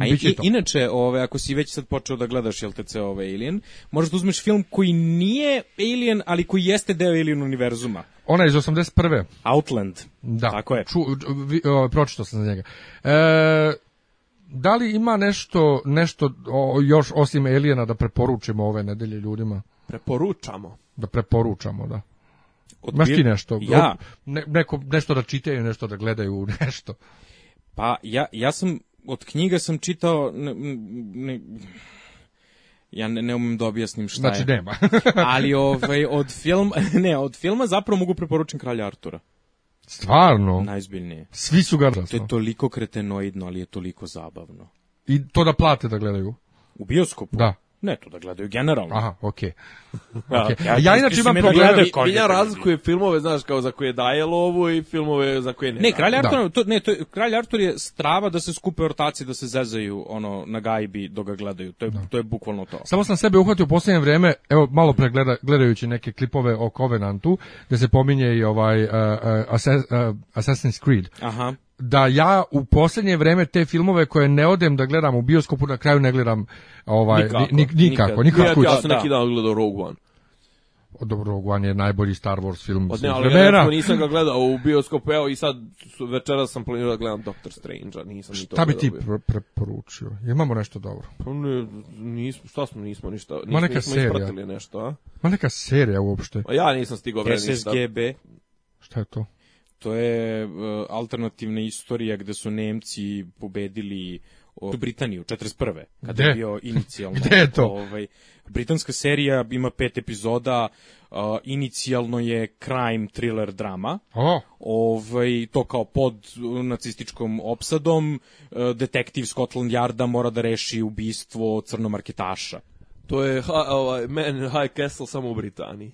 A, i, i, to. Inače, ove, ako si već sad počeo da gledaš LTC ove Alien, možeš da uzmeš film koji nije Alien, ali koji jeste deo Alien univerzuma. Ona je iz 81. Outland. Da. Tako je. Ču, vi, o, pročito sam za njega. E, da li ima nešto, nešto o, još osim Elijena da preporučimo ove nedelje ljudima? Preporučamo. Da preporučamo, da. Imaš ti nešto? Ja. Ne, neko, nešto da čitaju, nešto da gledaju, nešto. Pa ja, ja sam, od knjiga sam čitao, ne, ne, ja ne, ne umem da objasnim šta znači, je. Znači nema. Ali ovaj, od, film, ne, od filma zapravo mogu preporučiti Kralja Artura. Stvarno? Najzbiljnije. Svi su ga To je toliko kretenoidno, ali je toliko zabavno. I to da plate da gledaju? U bioskopu? Da. Ne, to da gledaju generalno. Aha, okej. Okay. Da, okay. ja, ja inače imam da problem da ja razlikujem filmove, znaš, kao za koje daje lovu i filmove za koje ne. Ne, Kralj Artur, da. to, ne, to, Kralj Artur je strava da se skupe ortaci da se zezaju ono na gajbi dok ga gledaju. To je da. to je bukvalno to. Samo sam sebe uhvatio u poslednje vreme, evo malo pre gleda, gledajući neke klipove o Covenantu, gde se pominje i ovaj uh, uh, Assassin's Creed. Aha da ja u poslednje vreme te filmove koje ne odem da gledam u bioskopu na kraju ne gledam ovaj nikako nik, nikako, nikad. nikako, ja, ja sam da. neki dan gledao Rogue One dobro, Rogue One je najbolji Star Wars film pa, ne, ali vremena. Ja nisam ga gledao u bioskopu, evo i sad večeras sam planirao da gledam Doctor Strange-a, nisam ni to Šta bi ti pre preporučio? Imamo nešto dobro? Pa ne, nismo, šta smo, nismo ništa, nismo, Ma neka nismo serija. ispratili nešto, a? Ma neka serija uopšte. A pa ja nisam stigao bre ništa. SSGB. Šta je to? to je eh, alternativna istorija gde su Nemci pobedili o Britaniju 41. kada je bio inicijalno. Gde je to? Ovaj britanska serija ima pet epizoda. Uh, inicijalno je crime thriller drama. Oh. Ovaj to kao pod nacističkom opsadom uh, detektiv Scotland Yarda mora da reši ubistvo crnomarketaša. To je ha, ovaj, Man High Castle samo u Britaniji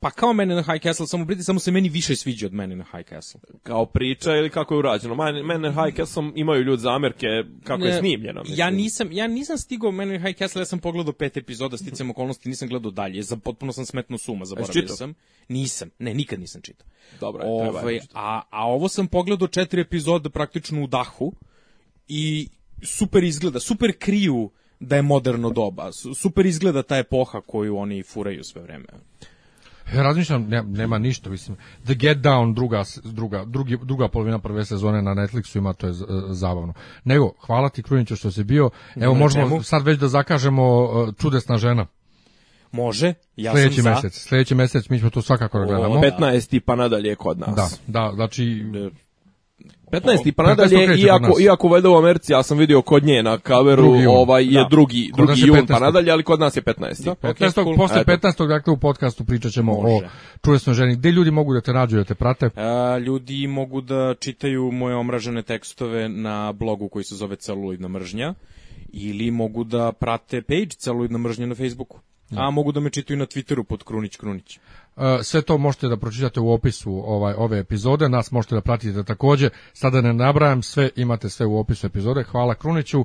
pa kao mene na High Castle, samo Briti, samo se meni više sviđa od mene na High Castle. Kao priča ili kako je urađeno? Mene na High Castle imaju ljudi zamerke kako ne, je snimljeno. Mislim. Ja nisam, ja nisam stigao mene na High Castle, ja sam pogledao pet epizoda, sticam okolnosti, nisam gledao dalje, za, potpuno sam smetno suma, zaboravio sam. Nisam, ne, nikad nisam čitao. Dobro, je, Ove, treba je a, a ovo sam pogledao četiri epizode praktično u dahu i super izgleda, super kriju da je moderno doba. Super izgleda ta epoha koju oni furaju sve vreme. Ja razmišljam, ne, nema ništa, mislim. The Get Down, druga, druga, drugi, druga polovina prve sezone na Netflixu ima, to je e, zabavno. Nego, hvala ti Kruniću što si bio. Evo, na možemo čemu? sad već da zakažemo e, Čudesna žena. Može, ja sljedeći sam mesec, za. Sljedeći mesec mi ćemo to svakako da gledamo. 15. pa nadalje kod nas. Da, da, znači e, 15. pa nadalje, iako, iako valjda u Americi, ja sam vidio kod nje na kaveru, ovaj je da. drugi, drugi jun, pa ali kod nas je 15. Da, 15. Okay, cool. Posle 15. dakle u podcastu pričat ćemo Može. o čuvesnoj ženi. Gde ljudi mogu da te nađu, da te prate? A, ljudi mogu da čitaju moje omražene tekstove na blogu koji se zove Celuloidna mržnja ili mogu da prate page Celuloidna mržnja na Facebooku. Da. A mogu da me čitaju na Twitteru pod Krunić Krunić sve to možete da pročitate u opisu ovaj ove epizode, nas možete da pratite takođe, sada ne nabrajam sve, imate sve u opisu epizode, hvala Kruniću,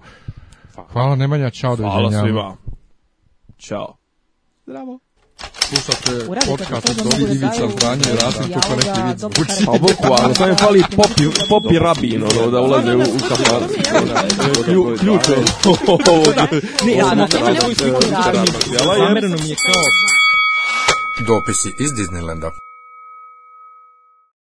hvala Nemanja, čao, doviđenja. Hvala svima, čao. Zdravo. Slušate podcast od Dobri Ivica Franje i Rasim Čukoneki Ivica. A bukvalno, sam je pali popi, popi rabin, ono, da ulaze u, u kafan. Ključ, ovo. Ne, ja, nema, nema, nema, nema, nema, nema, nema, nema, nema, nema, Дописи из Диснейленда.